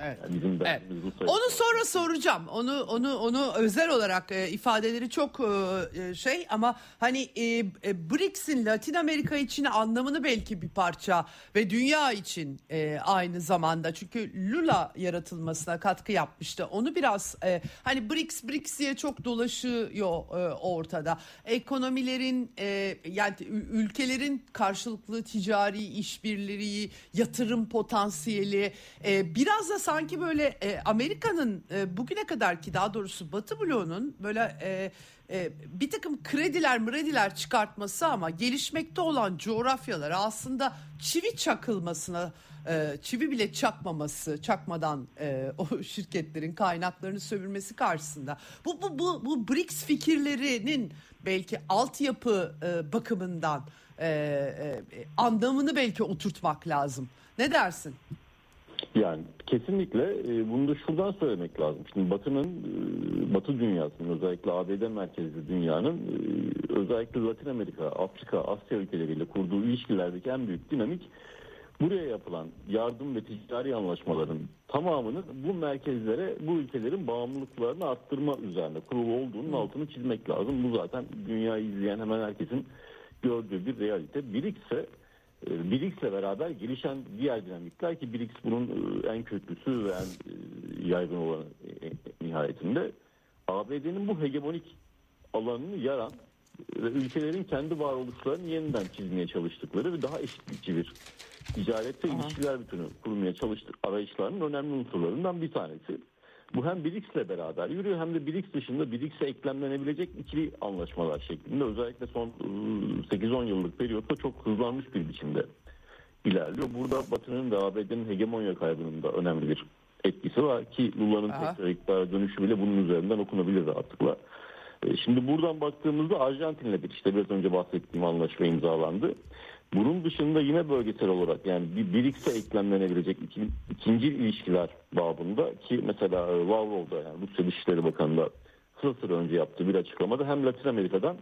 Evet. Yani bizim Evet. Onu sonra soracağım. Onu onu onu özel olarak e, ifadeleri çok e, e, şey ama hani e, e, BRICS'in Latin Amerika için anlamını belki bir parça ve dünya için e, aynı zamanda çünkü Lula yaratılmasına katkı yapmıştı. Onu biraz e, hani BRICS BRICS diye çok dolaşıyor e, ortada. Ekonomilerin e, yani ülkelerin karşılıklı ticari işbirliği, yatırım potansiyeli e, biraz da sanki böyle e, Amerika'nın e, bugüne kadar ki daha doğrusu Batı bloğunun böyle e, e, bir takım krediler mrediler çıkartması ama gelişmekte olan coğrafyalara aslında çivi çakılmasına e, çivi bile çakmaması çakmadan e, o şirketlerin kaynaklarını sömürmesi karşısında bu bu bu bu BRICS fikirlerinin belki altyapı e, bakımından e, e, anlamını belki oturtmak lazım. Ne dersin? Yani kesinlikle e, bunu da şuradan söylemek lazım. Şimdi Batı'nın, e, Batı dünyasının özellikle ABD merkezli dünyanın e, özellikle Latin Amerika, Afrika, Asya ülkeleriyle kurduğu ilişkilerdeki en büyük dinamik buraya yapılan yardım ve ticari anlaşmaların tamamının bu merkezlere, bu ülkelerin bağımlılıklarını arttırma üzerine kurulu olduğunun altını çizmek lazım. Bu zaten dünyayı izleyen hemen herkesin gördüğü bir realite. BRICS'e e, BRICS'le beraber gelişen diğer dinamikler ki BRICS bunun e, en köklüsü ve en e, yaygın olanı nihayetinde ABD'nin bu hegemonik alanını yaran ve ülkelerin kendi varoluşlarını yeniden çizmeye çalıştıkları ve daha eşitlikçi bir ticaret ve ilişkiler bütünü kurmaya çalıştık arayışlarının önemli unsurlarından bir tanesi. Bu hem BRICS'le beraber yürüyor hem de BRICS dışında BRICS'e eklemlenebilecek ikili anlaşmalar şeklinde özellikle son 8-10 ıı, yıllık periyotta çok hızlanmış bir biçimde ilerliyor. Burada Batı'nın ve ABD'nin hegemonya kaybının da önemli bir etkisi var ki Lula'nın tekrar iktidara dönüşü bile bunun üzerinden okunabilir rahatlıkla. E, şimdi buradan baktığımızda Arjantin'le bir işte biraz önce bahsettiğim anlaşma imzalandı. Bunun dışında yine bölgesel olarak yani bir birikse eklemlenebilecek iki, ikinci ilişkiler babında ki mesela e, Lavrov'da yani Rusya Dışişleri Bakanı kısa süre önce yaptığı bir açıklamada hem Latin Amerika'dan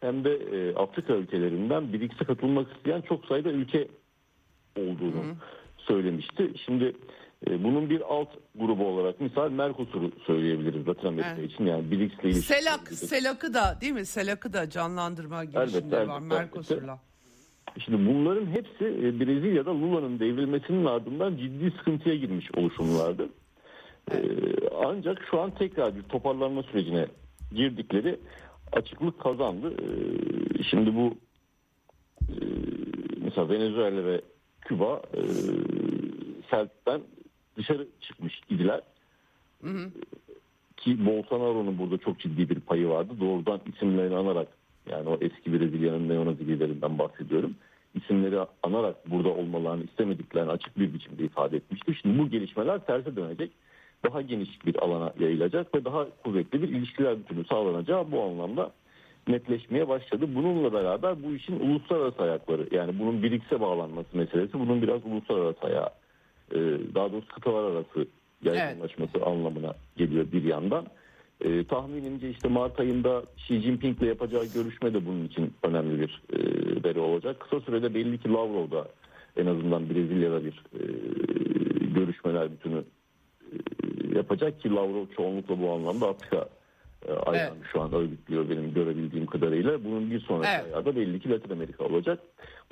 hem de e, Afrika ülkelerinden birikse katılmak isteyen çok sayıda ülke olduğunu Hı. söylemişti. Şimdi e, bunun bir alt grubu olarak misal Mercosur'u söyleyebiliriz Latin Amerika evet. için yani BRICS'le ilişkili. Selak, Selak'ı da değil mi? Selak'ı da canlandırma girişimleri var Mercosur'la. Şimdi bunların hepsi e, Brezilya'da Lula'nın devrilmesinin ardından ciddi sıkıntıya girmiş oluşumlardı. Ee, ancak şu an tekrar bir toparlanma sürecine girdikleri açıklık kazandı. Ee, şimdi bu e, mesela Venezuela ve Küba e, Celtic'ten dışarı çıkmış idiler. Hı hı. Ki Bolsonaro'nun burada çok ciddi bir payı vardı. Doğrudan isimlerini anarak yani o eski Brezilya'nın neonazi liderinden bahsediyorum. İsimleri anarak burada olmalarını istemediklerini açık bir biçimde ifade etmişti. Şimdi bu gelişmeler terse dönecek. Daha geniş bir alana yayılacak ve daha kuvvetli bir ilişkiler bütünü sağlanacağı bu anlamda netleşmeye başladı. Bununla beraber bu işin uluslararası ayakları yani bunun birikse bağlanması meselesi bunun biraz uluslararası ayağı e, daha doğrusu kıtalar arası yaygınlaşması evet. anlamına geliyor bir yandan. E, tahminimce işte Mart ayında Xi Jinping'le yapacağı görüşme de bunun için önemli bir e, veri olacak. Kısa sürede belli ki Lavrov'da en azından Brezilya'da bir e, görüşmeler bütünü e, yapacak ki Lavrov çoğunlukla bu anlamda Afrika e, ayağını evet. şu an örgütlüyor benim görebildiğim kadarıyla. Bunun bir sonraki evet. ayağı da belli ki Latin Amerika olacak.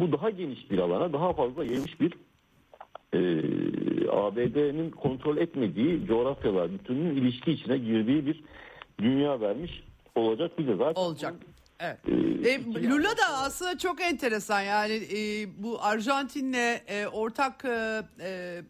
Bu daha geniş bir alana daha fazla yayılmış bir e, ABD'nin kontrol etmediği coğrafyalar bütününün ilişki içine girdiği bir dünya vermiş olacak bize zaten. Olacak. Evet. Ee, e, Lula da aslında çok enteresan yani e, bu Arjantin'le e, ortak e, e,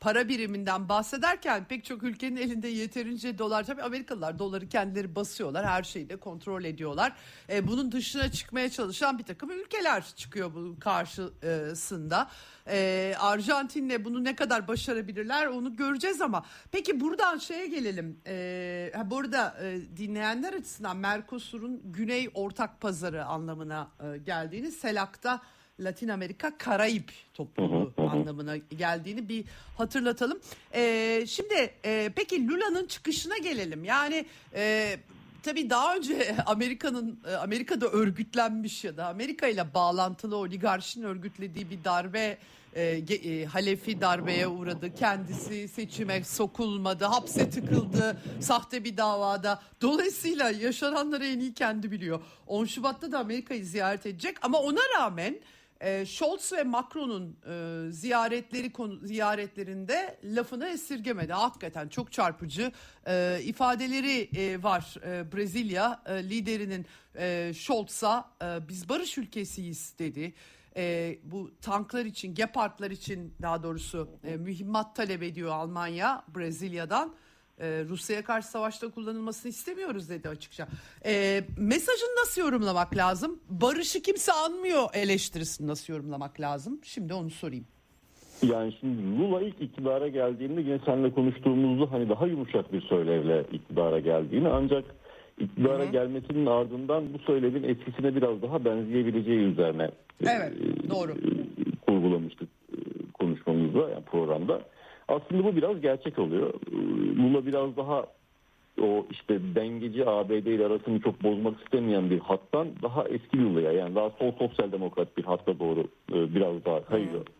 para biriminden bahsederken pek çok ülkenin elinde yeterince dolar tabii Amerikalılar doları kendileri basıyorlar her şeyi de kontrol ediyorlar. E, bunun dışına çıkmaya çalışan bir takım ülkeler çıkıyor bunun karşısında. E, Arjantin'le bunu ne kadar başarabilirler onu göreceğiz ama peki buradan şeye gelelim. E, burada e, dinleyenler açısından Mercosur'un Güney Ortak Pazarı anlamına e, geldiğini Selak'ta Latin Amerika Karayip topluluğu anlamına geldiğini bir hatırlatalım. Ee, şimdi e, peki Lula'nın çıkışına gelelim. Yani e, tabii daha önce Amerika'nın e, Amerika'da örgütlenmiş ya da Amerika ile bağlantılı oligarşinin örgütlediği bir darbe e, e, Halefi darbeye uğradı. Kendisi seçime sokulmadı, hapse tıkıldı, sahte bir davada. Dolayısıyla yaşananları en iyi kendi biliyor. 10 Şubat'ta da Amerika'yı ziyaret edecek ama ona rağmen e, Scholz ve Macron'un e, ziyaretleri konu ziyaretlerinde lafını esirgemedi. Hakikaten çok çarpıcı e, ifadeleri e, var e, Brezilya e, liderinin e, Scholz'a e, biz barış ülkesiyiz dedi. E, bu tanklar için, Gepardlar için daha doğrusu e, mühimmat talep ediyor Almanya Brezilya'dan. E, Rusya'ya karşı savaşta kullanılmasını istemiyoruz dedi açıkça. E, mesajını nasıl yorumlamak lazım? Barışı kimse anmıyor eleştirisini nasıl yorumlamak lazım? Şimdi onu sorayım. Yani şimdi Lula ilk iktidara geldiğinde yine seninle konuştuğumuzda hani daha yumuşak bir söylevle iktidara geldiğini ancak iktidara hı gelmesinin ardından bu söylevin etkisine biraz daha benzeyebileceği üzerine evet, e, doğru. E, kurgulamıştık e, konuşmamızda yani programda. Aslında bu biraz gerçek oluyor. E, Lula biraz daha o işte dengeci ABD ile arasını çok bozmak istemeyen bir hattan daha eski Lula'ya yani daha sol sosyal demokrat bir hatta doğru e, biraz daha kayıyor. Hı.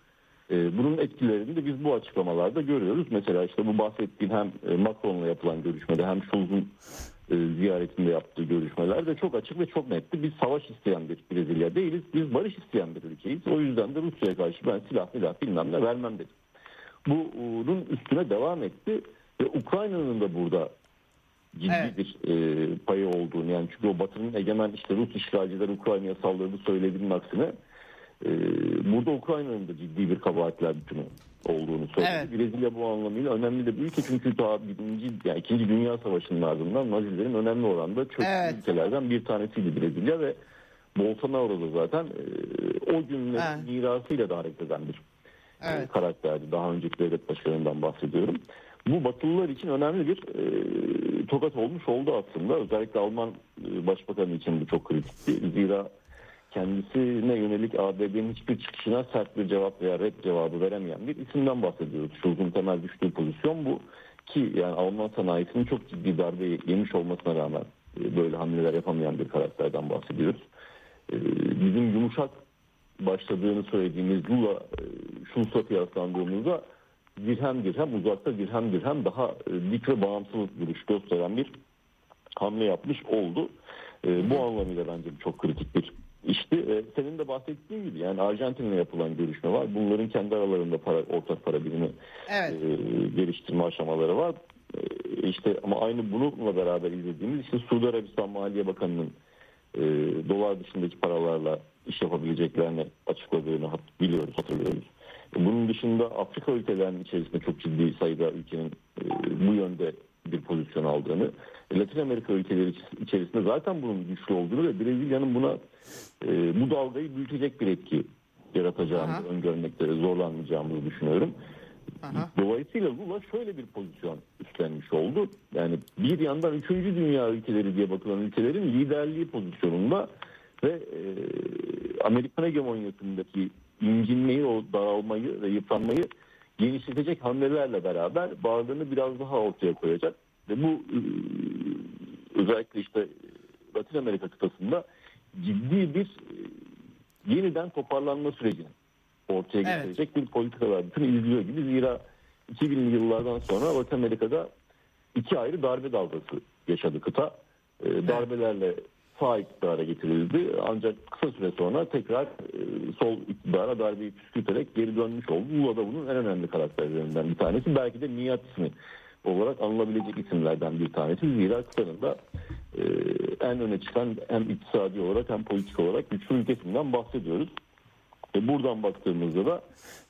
Bunun etkilerini de biz bu açıklamalarda görüyoruz. Mesela işte bu bahsettiğim hem e, Macron'la yapılan görüşmede hem Schulz'un e, ziyaretinde yaptığı görüşmelerde çok açık ve çok netti. Biz savaş isteyen bir Brezilya değiliz. Biz barış isteyen bir ülkeyiz. O yüzden de Rusya'ya karşı ben silah silah bilmem ne vermem dedi. Bunun üstüne devam etti ve Ukrayna'nın da burada ciddi evet. bir e, payı olduğunu yani çünkü o Batı'nın egemen işte Rus işgalciler Ukrayna'ya saldırdı söylediğinin aksine burada Ukrayna'nın da ciddi bir kabahatler bütünü olduğunu söyledi. Evet. Brezilya bu anlamıyla önemli de bir ülke çünkü daha birinci, yani ikinci Dünya Savaşı'nın ardından Nazilerin önemli oranda çöktüğü evet. ülkelerden bir tanesiydi Brezilya ve Bolsonaro da zaten e, o günün evet. mirasıyla da hareket eden bir e, evet. karakterdi. Daha önceki devlet başkanından bahsediyorum. Bu Batılılar için önemli bir e, tokat olmuş oldu aslında. Özellikle Alman e, Başbakanı için bu çok kritikti. Zira kendisine yönelik ABD'nin hiçbir çıkışına sert bir cevap veya red cevabı veremeyen bir isimden bahsediyoruz. Schulz'un temel düştüğü pozisyon bu ki yani Alman sanayisinin çok ciddi darbe yemiş olmasına rağmen e, böyle hamleler yapamayan bir karakterden bahsediyoruz. E, bizim yumuşak başladığını söylediğimiz Lula e, Schulz'la kıyaslandığımızda dirhem dirhem uzakta dirhem dirhem daha dik ve bağımsız duruş gösteren bir hamle yapmış oldu. Bu anlamıyla bence çok kritik bir işte e, senin de bahsettiğin gibi yani Arjantin'le yapılan görüşme var. Bunların kendi aralarında para, ortak para birimi evet. e, geliştirme aşamaları var. E, işte ama aynı bununla beraber izlediğimiz işte Suudi Arabistan Maliye Bakanı'nın e, dolar dışındaki paralarla iş yapabileceklerini açıkladığını biliyoruz, hatırlıyoruz. Bunun dışında Afrika ülkelerinin içerisinde çok ciddi sayıda ülkenin e, bu yönde bir pozisyon aldığını, Latin Amerika ülkeleri içerisinde zaten bunun güçlü olduğunu ve Brezilya'nın buna e, bu dalgayı büyütecek bir etki yaratacağımızı öngörmekte zorlanmayacağımızı düşünüyorum. Aha. Dolayısıyla Lula şöyle bir pozisyon üstlenmiş oldu. Yani bir yandan üçüncü dünya ülkeleri diye bakılan ülkelerin liderliği pozisyonunda ve e, Amerikan hegemonyasındaki incinmeyi, o dağılmayı ve yıpranmayı genişletecek hamlelerle beraber varlığını biraz daha ortaya koyacak. Ve bu e, özellikle işte Latin Amerika kıtasında ciddi bir e, yeniden toparlanma sürecini ortaya getirecek evet. bir politikalar bütün izliyor gibi. Zira 2000'li yıllardan sonra Latin Amerika'da iki ayrı darbe dalgası yaşadı kıta. Evet. Darbelerle sağ iktidara getirildi. Ancak kısa süre sonra tekrar e, sol iktidara darbeyi püskürterek geri dönmüş oldu. Lula da bunun en önemli karakterlerinden bir tanesi. Belki de Nihat ismi olarak anılabilecek isimlerden bir tanesi. Zira kıtanın da e, en öne çıkan hem iktisadi olarak hem politik olarak güçlü ülkesinden bahsediyoruz. E, buradan baktığımızda da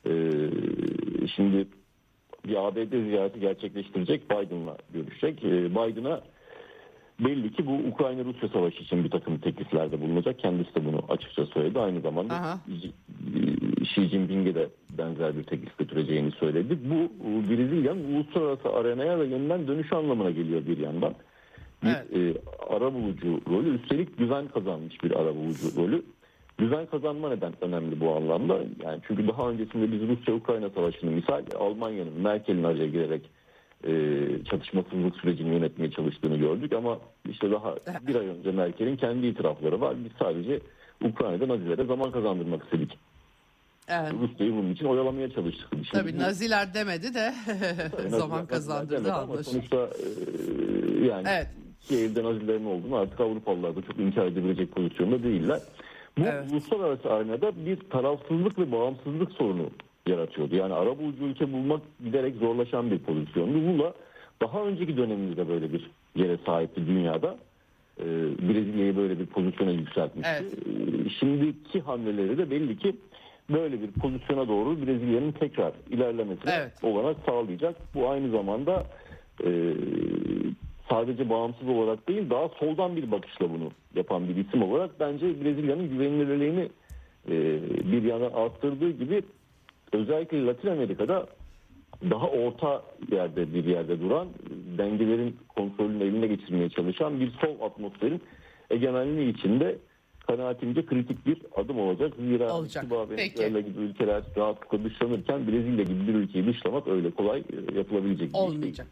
e, şimdi bir ABD ziyareti gerçekleştirecek Biden'la görüşecek. E, Biden'a belli ki bu Ukrayna-Rusya savaşı için bir takım tekliflerde bulunacak. Kendisi de bunu açıkça söyledi. Aynı zamanda Aha. Xi Jinping'e de benzer bir teklif götüreceğini söyledi. Bu Brezilya'nın uluslararası arenaya ve yeniden dönüş anlamına geliyor bir yandan. Bir evet. e, ara bulucu rolü üstelik güven kazanmış bir ara bulucu rolü. Güven kazanma neden önemli bu anlamda? Yani çünkü daha öncesinde biz Rusya-Ukrayna savaşını misal Almanya'nın Merkel'in araya girerek e, çatışmasızlık sürecini yönetmeye çalıştığını gördük ama işte daha bir ay önce Merkel'in kendi itirafları var. Biz sadece Ukrayna'da Nazilere zaman kazandırmak istedik. Evet. Rusya'yı bunun için oyalamaya çalıştık. Şimdi Tabii Naziler demedi de zaman kazandırdı anlaşıldı. Sonuçta e, yani evet. Kiev'de Nazilerin olduğunu artık Avrupalılar da çok inkar edebilecek pozisyonda değiller. Bu evet. uluslararası arenada bir tarafsızlık ve bağımsızlık sorunu yaratıyordu. Yani ara bulucu ülke bulmak giderek zorlaşan bir pozisyondu. Lula daha önceki dönemimizde böyle bir yere sahipti dünyada. Ee, Brezilya'yı böyle bir pozisyona yükseltmişti. Evet. Ee, şimdiki hamleleri de belli ki böyle bir pozisyona doğru Brezilya'nın tekrar ilerlemesine Evet. olarak sağlayacak. Bu aynı zamanda e, sadece bağımsız olarak değil daha soldan bir bakışla bunu yapan bir isim olarak bence Brezilya'nın güvenilirliğini e, bir yandan arttırdığı gibi özellikle Latin Amerika'da daha orta yerde bir yerde duran dengelerin kontrolünü eline geçirmeye çalışan bir sol atmosferin egemenliği içinde kanaatimce kritik bir adım olacak. Zira Olacak. Küba. Venezuela gibi ülkeler rahatlıkla dışlanırken Brezilya gibi bir ülkeyi dışlamak öyle kolay e, yapılabilecek bir değil. Olmayacak.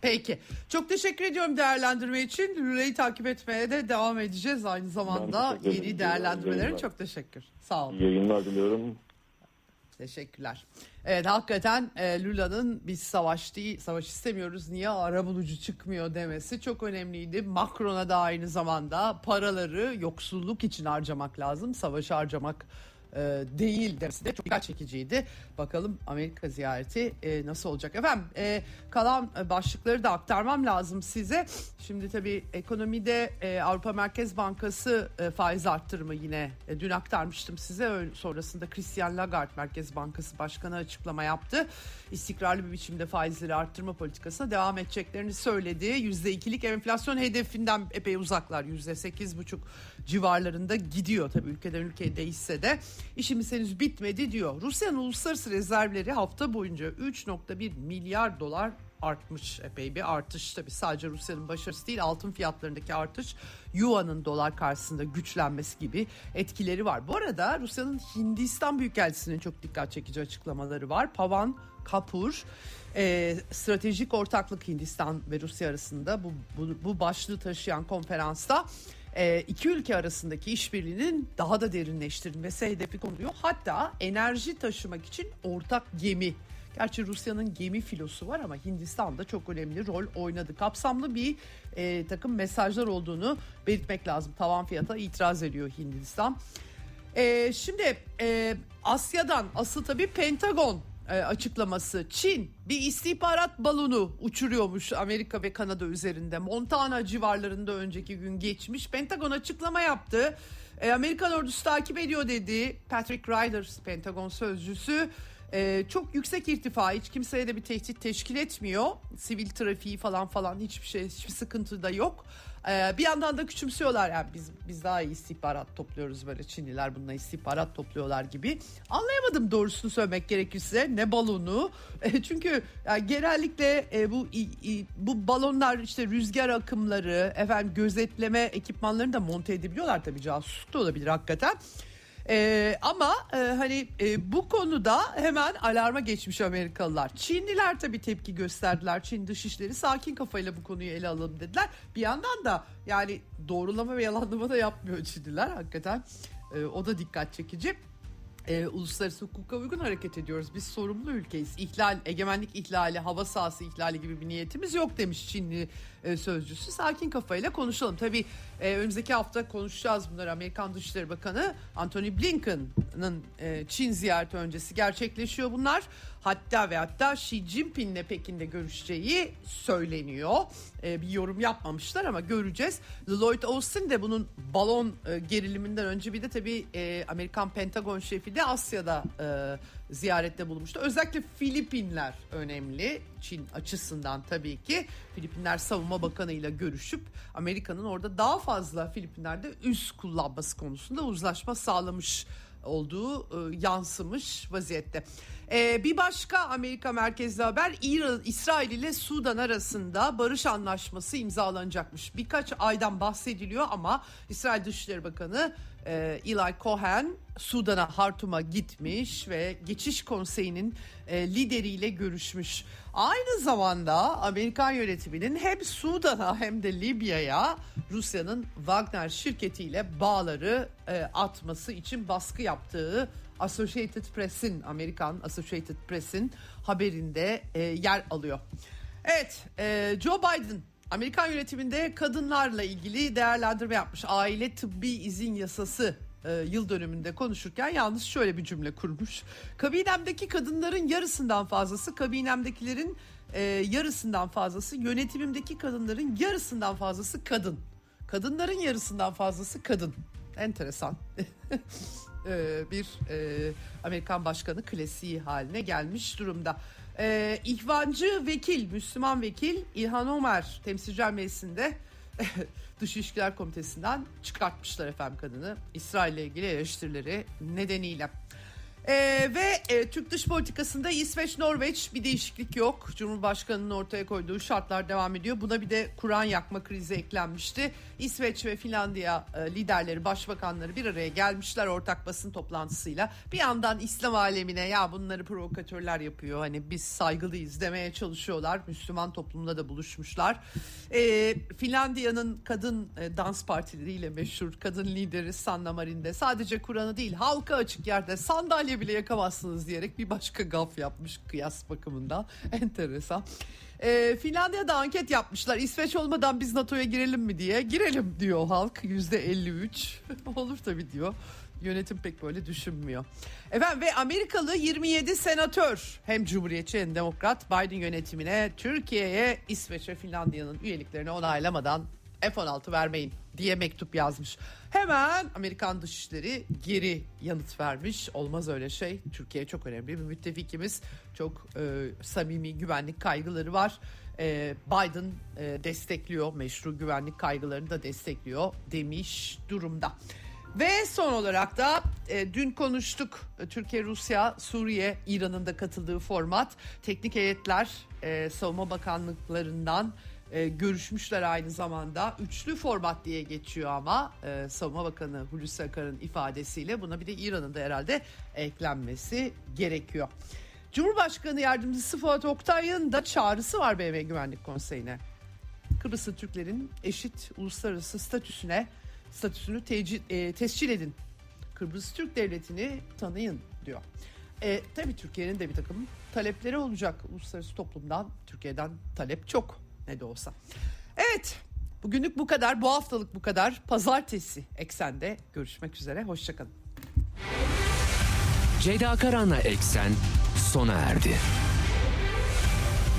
Peki. Çok teşekkür ediyorum değerlendirme için. Lüle'yi takip etmeye de devam edeceğiz aynı zamanda. Yeni değerlendirmelerin çok teşekkür. Sağ olun. İyi yayınlar diliyorum. Teşekkürler. Evet hakikaten e, Lula'nın biz savaş değil, savaş istemiyoruz niye arabulucu çıkmıyor demesi çok önemliydi. Macron'a da aynı zamanda paraları yoksulluk için harcamak lazım. Savaşı harcamak e, değil demesi de çok dikkat çekiciydi. Bakalım Amerika ziyareti e, nasıl olacak? Efendim e, kalan e, başlıkları da aktarmam lazım size. Şimdi tabii ekonomide e, Avrupa Merkez Bankası e, faiz arttırımı yine e, dün aktarmıştım size. Sonrasında Christian Lagarde Merkez Bankası Başkanı açıklama yaptı. İstikrarlı bir biçimde faizleri arttırma politikasına devam edeceklerini söyledi. %2'lik enflasyon hedefinden epey uzaklar. %8,5 civarlarında gidiyor. Tabii ülkeden ülkeye değişse de işimiz henüz bitmedi diyor. Rusya'nın uluslararası rezervleri hafta boyunca 3.1 milyar dolar artmış epey bir artış tabii sadece Rusya'nın başarısı değil altın fiyatlarındaki artış Yuan'ın dolar karşısında güçlenmesi gibi etkileri var. Bu arada Rusya'nın Hindistan Büyükelçisi'nin çok dikkat çekici açıklamaları var. Pavan Kapur e, stratejik ortaklık Hindistan ve Rusya arasında bu, bu, bu başlığı taşıyan konferansta e, iki ülke arasındaki işbirliğinin daha da derinleştirilmesi hedefi konuluyor. Hatta enerji taşımak için ortak gemi Gerçi Rusya'nın gemi filosu var ama Hindistan'da çok önemli rol oynadı. Kapsamlı bir e, takım mesajlar olduğunu belirtmek lazım. Tavan fiyata itiraz ediyor Hindistan. E, şimdi e, Asya'dan asıl tabii Pentagon e, açıklaması. Çin bir istihbarat balonu uçuruyormuş Amerika ve Kanada üzerinde. Montana civarlarında önceki gün geçmiş. Pentagon açıklama yaptı. E, Amerikan ordusu takip ediyor dedi. Patrick Ryder Pentagon sözcüsü. Ee, çok yüksek irtifa hiç kimseye de bir tehdit teşkil etmiyor. Sivil trafiği falan falan hiçbir şey hiçbir sıkıntı da yok. Ee, bir yandan da küçümsüyorlar yani biz biz daha iyi istihbarat topluyoruz böyle Çinliler bununla istihbarat topluyorlar gibi. Anlayamadım doğrusunu söylemek gerekirse ne balonu. E, çünkü yani genellikle e, bu bu balonlar işte rüzgar akımları efendim gözetleme ekipmanlarını da monte edebiliyorlar tabii casusluk da olabilir hakikaten. Ee, ama e, hani e, bu konuda hemen alarma geçmiş Amerikalılar. Çinliler tabii tepki gösterdiler. Çin dışişleri sakin kafayla bu konuyu ele alalım dediler. Bir yandan da yani doğrulama ve yalanlama da yapmıyor Çinliler hakikaten. E, o da dikkat çekici. E, uluslararası hukuka uygun hareket ediyoruz. Biz sorumlu ülkeyiz. İhlal, egemenlik ihlali, hava sahası ihlali gibi bir niyetimiz yok demiş Çinli e, sözcüsü. Sakin kafayla konuşalım. Tabii e, önümüzdeki hafta konuşacağız bunları. Amerikan Dışişleri Bakanı Anthony Blinken'ın e, Çin ziyareti öncesi gerçekleşiyor bunlar. Hatta ve hatta Xi Jinping'le Pekin'de görüşeceği söyleniyor. E, bir yorum yapmamışlar ama göreceğiz. Lloyd Austin de bunun balon e, geriliminden önce bir de tabii e, Amerikan Pentagon şefi de Asya'da e, ziyarette bulunmuştu. Özellikle Filipinler önemli Çin açısından tabii ki. Filipinler Savunma Bakanı ile görüşüp Amerika'nın orada daha fazla Filipinler'de üs kullanması konusunda uzlaşma sağlamış olduğu e, yansımış vaziyette. E, bir başka Amerika merkezli haber İran, İsrail ile Sudan arasında barış anlaşması imzalanacakmış. Birkaç aydan bahsediliyor ama İsrail Dışişleri Bakanı e, Eli Cohen Sudan'a Hartum'a gitmiş ve geçiş konseyinin e, lideriyle görüşmüş. Aynı zamanda Amerikan yönetiminin hem Sudan'a hem de Libya'ya Rusya'nın Wagner şirketiyle bağları e, atması için baskı yaptığı Associated Press'in Amerikan Associated Press'in haberinde e, yer alıyor. Evet, e, Joe Biden Amerikan yönetiminde kadınlarla ilgili değerlendirme yapmış. Aile tıbbi izin yasası e, yıl dönümünde konuşurken yalnız şöyle bir cümle kurmuş. Kabinemdeki kadınların yarısından fazlası, kabinemdekilerin e, yarısından fazlası, yönetimimdeki kadınların yarısından fazlası kadın. Kadınların yarısından fazlası kadın. Enteresan. e, bir Amerikan başkanı klasiği haline gelmiş durumda. E, İhvancı vekil, Müslüman vekil İlhan Ömer temsilciler meclisinde Dış İlişkiler Komitesi'nden çıkartmışlar efendim kadını. İsrail ile ilgili eleştirileri nedeniyle. Ee, ve e, Türk dış politikasında İsveç-Norveç bir değişiklik yok. Cumhurbaşkanının ortaya koyduğu şartlar devam ediyor. Buna bir de Kur'an yakma krizi eklenmişti. İsveç ve Finlandiya e, liderleri, başbakanları bir araya gelmişler ortak basın toplantısıyla. Bir yandan İslam alemine ya bunları provokatörler yapıyor. Hani biz saygılıyız demeye çalışıyorlar. Müslüman toplumda da buluşmuşlar. E, Finlandiya'nın kadın e, dans partileriyle meşhur kadın lideri Sanna Marin'de sadece Kur'an'ı değil halka açık yerde sandalye bile yakamazsınız diyerek bir başka gaf yapmış kıyas bakımından. Enteresan. E, Finlandiya'da anket yapmışlar. İsveç olmadan biz NATO'ya girelim mi diye. Girelim diyor halk. Yüzde 53. Olur tabii diyor. Yönetim pek böyle düşünmüyor. Efendim ve Amerikalı 27 senatör hem Cumhuriyetçi hem Demokrat Biden yönetimine Türkiye'ye İsveç ve Finlandiya'nın üyeliklerini onaylamadan F-16 vermeyin diye mektup yazmış. Hemen Amerikan Dışişleri geri yanıt vermiş. Olmaz öyle şey. Türkiye çok önemli bir müttefikimiz. Çok e, samimi güvenlik kaygıları var. E, Biden e, destekliyor. Meşru güvenlik kaygılarını da destekliyor demiş durumda. Ve son olarak da e, dün konuştuk Türkiye, Rusya, Suriye, İran'ın da katıldığı format. Teknik heyetler e, savunma bakanlıklarından e, görüşmüşler aynı zamanda. Üçlü format diye geçiyor ama e, Savunma Bakanı Hulusi Akar'ın ifadesiyle buna bir de İran'ın da herhalde eklenmesi gerekiyor. Cumhurbaşkanı Yardımcısı Fuat Oktay'ın da çağrısı var BM Güvenlik Konseyi'ne. Kıbrıslı Türklerin eşit uluslararası statüsüne statüsünü tecil, e, tescil edin. Kıbrıs Türk Devleti'ni tanıyın diyor. E, tabii Türkiye'nin de bir takım talepleri olacak uluslararası toplumdan. Türkiye'den talep çok ne de olsa. Evet bugünlük bu kadar bu haftalık bu kadar. Pazartesi eksende görüşmek üzere hoşçakalın. Ceyda Karan'la Eksen sona erdi.